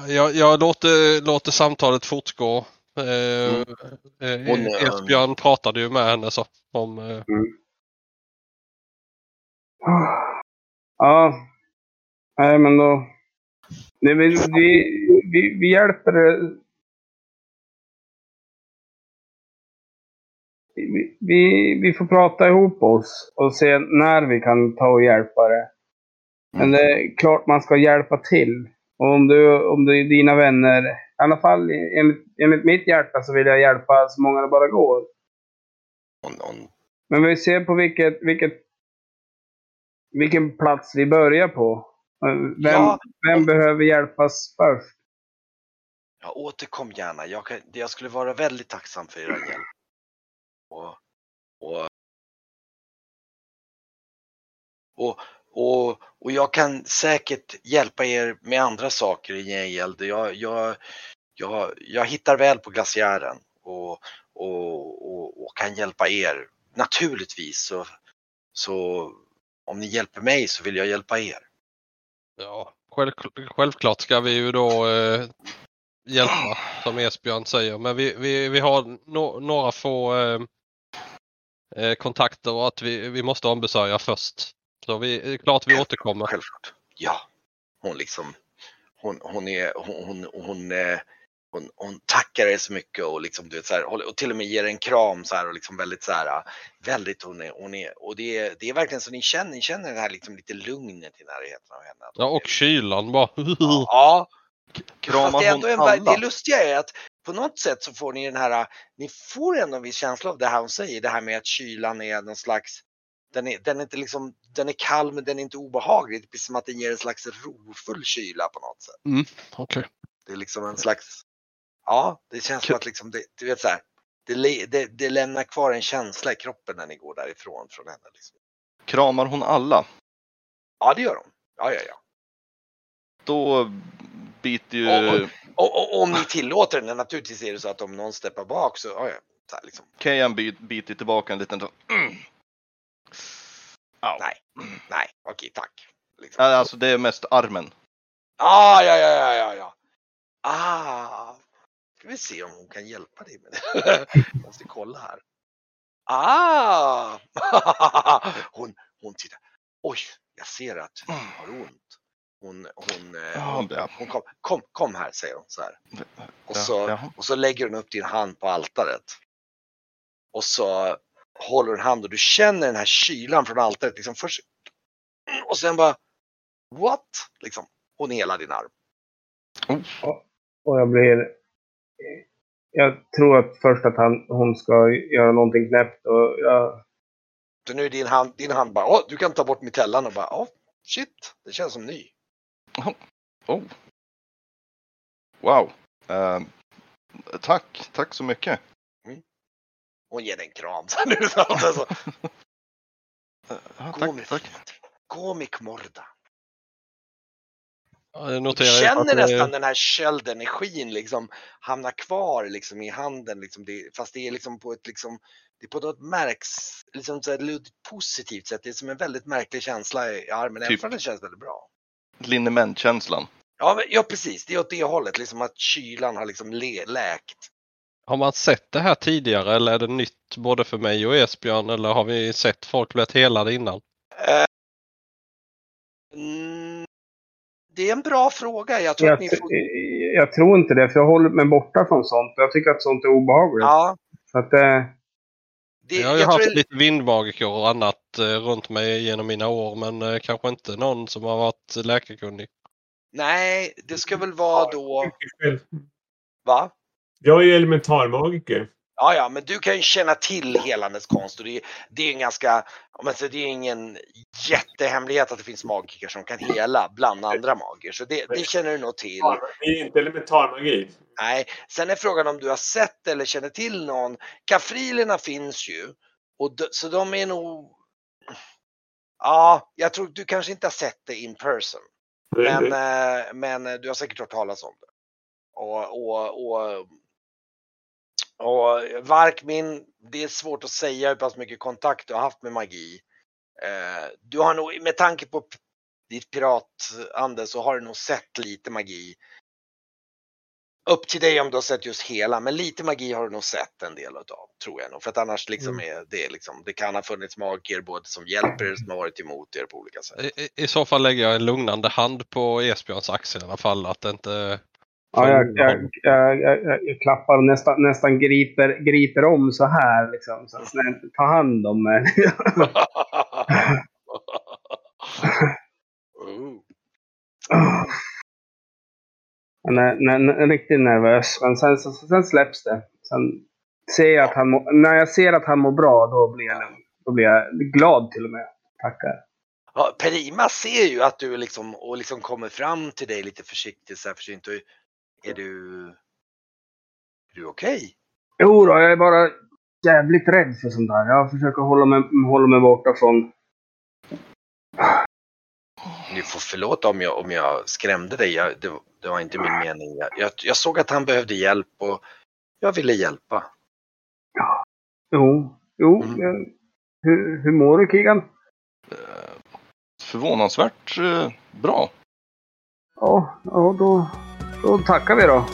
Jag, jag låter, låter samtalet fortgå. Eh, Mm. eh, Esbjörn pratade ju med henne så. Om, eh, Ja. Nej, men då... Nej, vi, vi, vi, vi hjälper... Vi, vi, vi får prata ihop oss och se när vi kan ta och hjälpa det. Men det är klart man ska hjälpa till. Och om du, om du dina vänner, i alla fall enligt, enligt mitt hjärta så vill jag hjälpa så många det bara går. Men vi ser på vilket, vilket, vilken plats vi börjar på. Vem, Ja. vem behöver hjälpas först? ja, återkom gärna. Jag, kan, jag skulle vara väldigt tacksam för er hjälp. Och, och, och och, och jag kan säkert hjälpa er med andra saker i Gengäld. Jag, jag, jag, jag hittar väl på glaciären och, och, och, och kan hjälpa er. Naturligtvis så, så om ni hjälper mig så vill jag hjälpa er. Ja, själv, självklart ska vi ju då eh, hjälpa som Esbjörn säger. Men vi, vi, vi har no, några få eh, eh, kontakter och att vi, vi måste ombesörja först. Så vi, är klart vi återkommer. Självklart. Ja, hon liksom, hon, hon är, hon, hon, hon, eh, hon, hon tackar er så mycket och liksom du vet så här, och till och med ger en kram så här och liksom väldigt så här, väldigt hon är, hon är och det är, det är verkligen så ni känner, ni känner det här liksom lite lugnet i närheten av henne. Ja, och kylan bara. Ja, Kramar Fast det, är ändå hon en, det alla? lustiga är att på något sätt så får ni den här, ni får ändå en viss känsla av det här hon säger, det här med att kylan är någon slags, den är, den är inte liksom, den är kall men den är inte obehaglig. Det är precis som att den ger en slags rofull kyla på något sätt. Okej. Det är liksom en slags, ja det känns som att liksom, det, du vet så här, det, det, det lämnar kvar en känsla i kroppen när ni går därifrån från henne. Liksom. Kramar hon alla? Ja det gör hon. Ja, ja, ja. Då biter ju... Och- Och, och om ni tillåter henne, naturligtvis är det så att om någon steppar bak så, ja, ja, så här, liksom. Kejan bi- biter tillbaka en liten... Mm. Nej. Nej, okej, tack. Liksom. Alltså det är mest armen. Ah, ja, ja, ja, ja, ja. Ah. Ska vi se om hon kan hjälpa dig med det. Måste kolla här. Ah! hon, hon tittar. Oj, jag ser att hon har ont. Hon, hon, eh, hon, hon kom, kom, kom här, säger hon så här. Och så, och så lägger hon upp din hand på altaret. Och så håller hon hand och du känner den här kylan från altaret. Liksom först, och sen bara, what? Liksom, hon helar din arm. Och jag blir... Jag tror att först att han, hon ska göra någonting knäppt och jag... Så nu är din hand, din hand bara, åh, du kan ta bort mitellan och bara, åh, shit, det känns som ny. Oh. Wow. Ehm, tack, tack så mycket. Hon ger dig en kram. Så nu, så, så, Ja, gå tack, med tack. med Kmorda. Ja, jag känner att det- nästan den här köldenergin liksom hamna kvar liksom i handen. Liksom det, fast det är liksom på ett liksom, det är på något märks, liksom så här, positivt sätt. Det är som en väldigt märklig känsla i armen. Även Typ. för att det känns väldigt bra. Linnementkänslan. Ja, men, ja precis, det är åt det hållet. Liksom att kylan har liksom läkt. Har man sett det här tidigare eller är det nytt både för mig och Esbjörn eller har vi sett folk bli helade innan? Mm, det är en bra fråga. Jag tror Jag, att ni får... jag tror inte det, för jag håller mig borta från sånt. Jag tycker att sånt är obehagligt. Ja, Så att, eh, det, jag har ju jag haft tror... lite vindmagiker och annat eh, runt mig genom mina år men eh, kanske inte någon som har varit läkarkunnig. Nej, det ska väl vara då... Va? Jag är ju elementarmagiker. Ja, ja, men du kan ju känna till helandets konst och det, är- det är en ganska, man säger, det är ingen jättehemlighet att det finns magiker som kan hela bland andra magiker. Så det, det känner du nog till. Det är inte elementarmagi. Nej, sen är frågan om du har sett eller känner till någon. Kafrilerna finns ju. Och så de är nog... Ja, jag tror du kanske inte har sett det in person. Men, eh, men du har säkert hört talas om det. Och, och, och, och Varkmin, det är svårt att säga hur pass mycket kontakt du har haft med magi. Eh, Du har nog, med tanke på ditt piratande så har du nog sett lite magi. Upp till dig om du har sett just hela, men lite magi har du nog sett en del utav, tror jag nog. För att annars liksom är det liksom, det kan ha funnits magiker både som hjälper er som har varit emot er på olika sätt. I, i- I så fall lägger jag en lugnande hand på Esbjörns axel i alla fall att det inte... ja, jag, jag, jag, jag, klappar och nästan, nästan griper, griper om så här. Liksom, så att snällt, ta hand om mig. Han är, riktigt nervös, men sen, sen, sen släpps det. Sen ser jag att han må, när jag ser att han mår bra, då blir jag, då blir jag glad till och med. Tackar. Ja, Perima ser ju att du liksom, och liksom kommer fram till dig lite försiktigt så här försynt. Och Är du, är du okej? Jo då, jag är bara jävligt rädd för sånt där. Jag försöker hålla mig, hålla mig borta från ni får förlåta om jag, om jag skrämde dig. Jag, det, det var inte min mening. Jag, jag, jag såg att han behövde hjälp och jag ville hjälpa. Jo, jo. Mm. eh, Hur, hur mår du Kigan? Eh, Förvånansvärt eh, bra. Ja, ja då, då tackar vi då.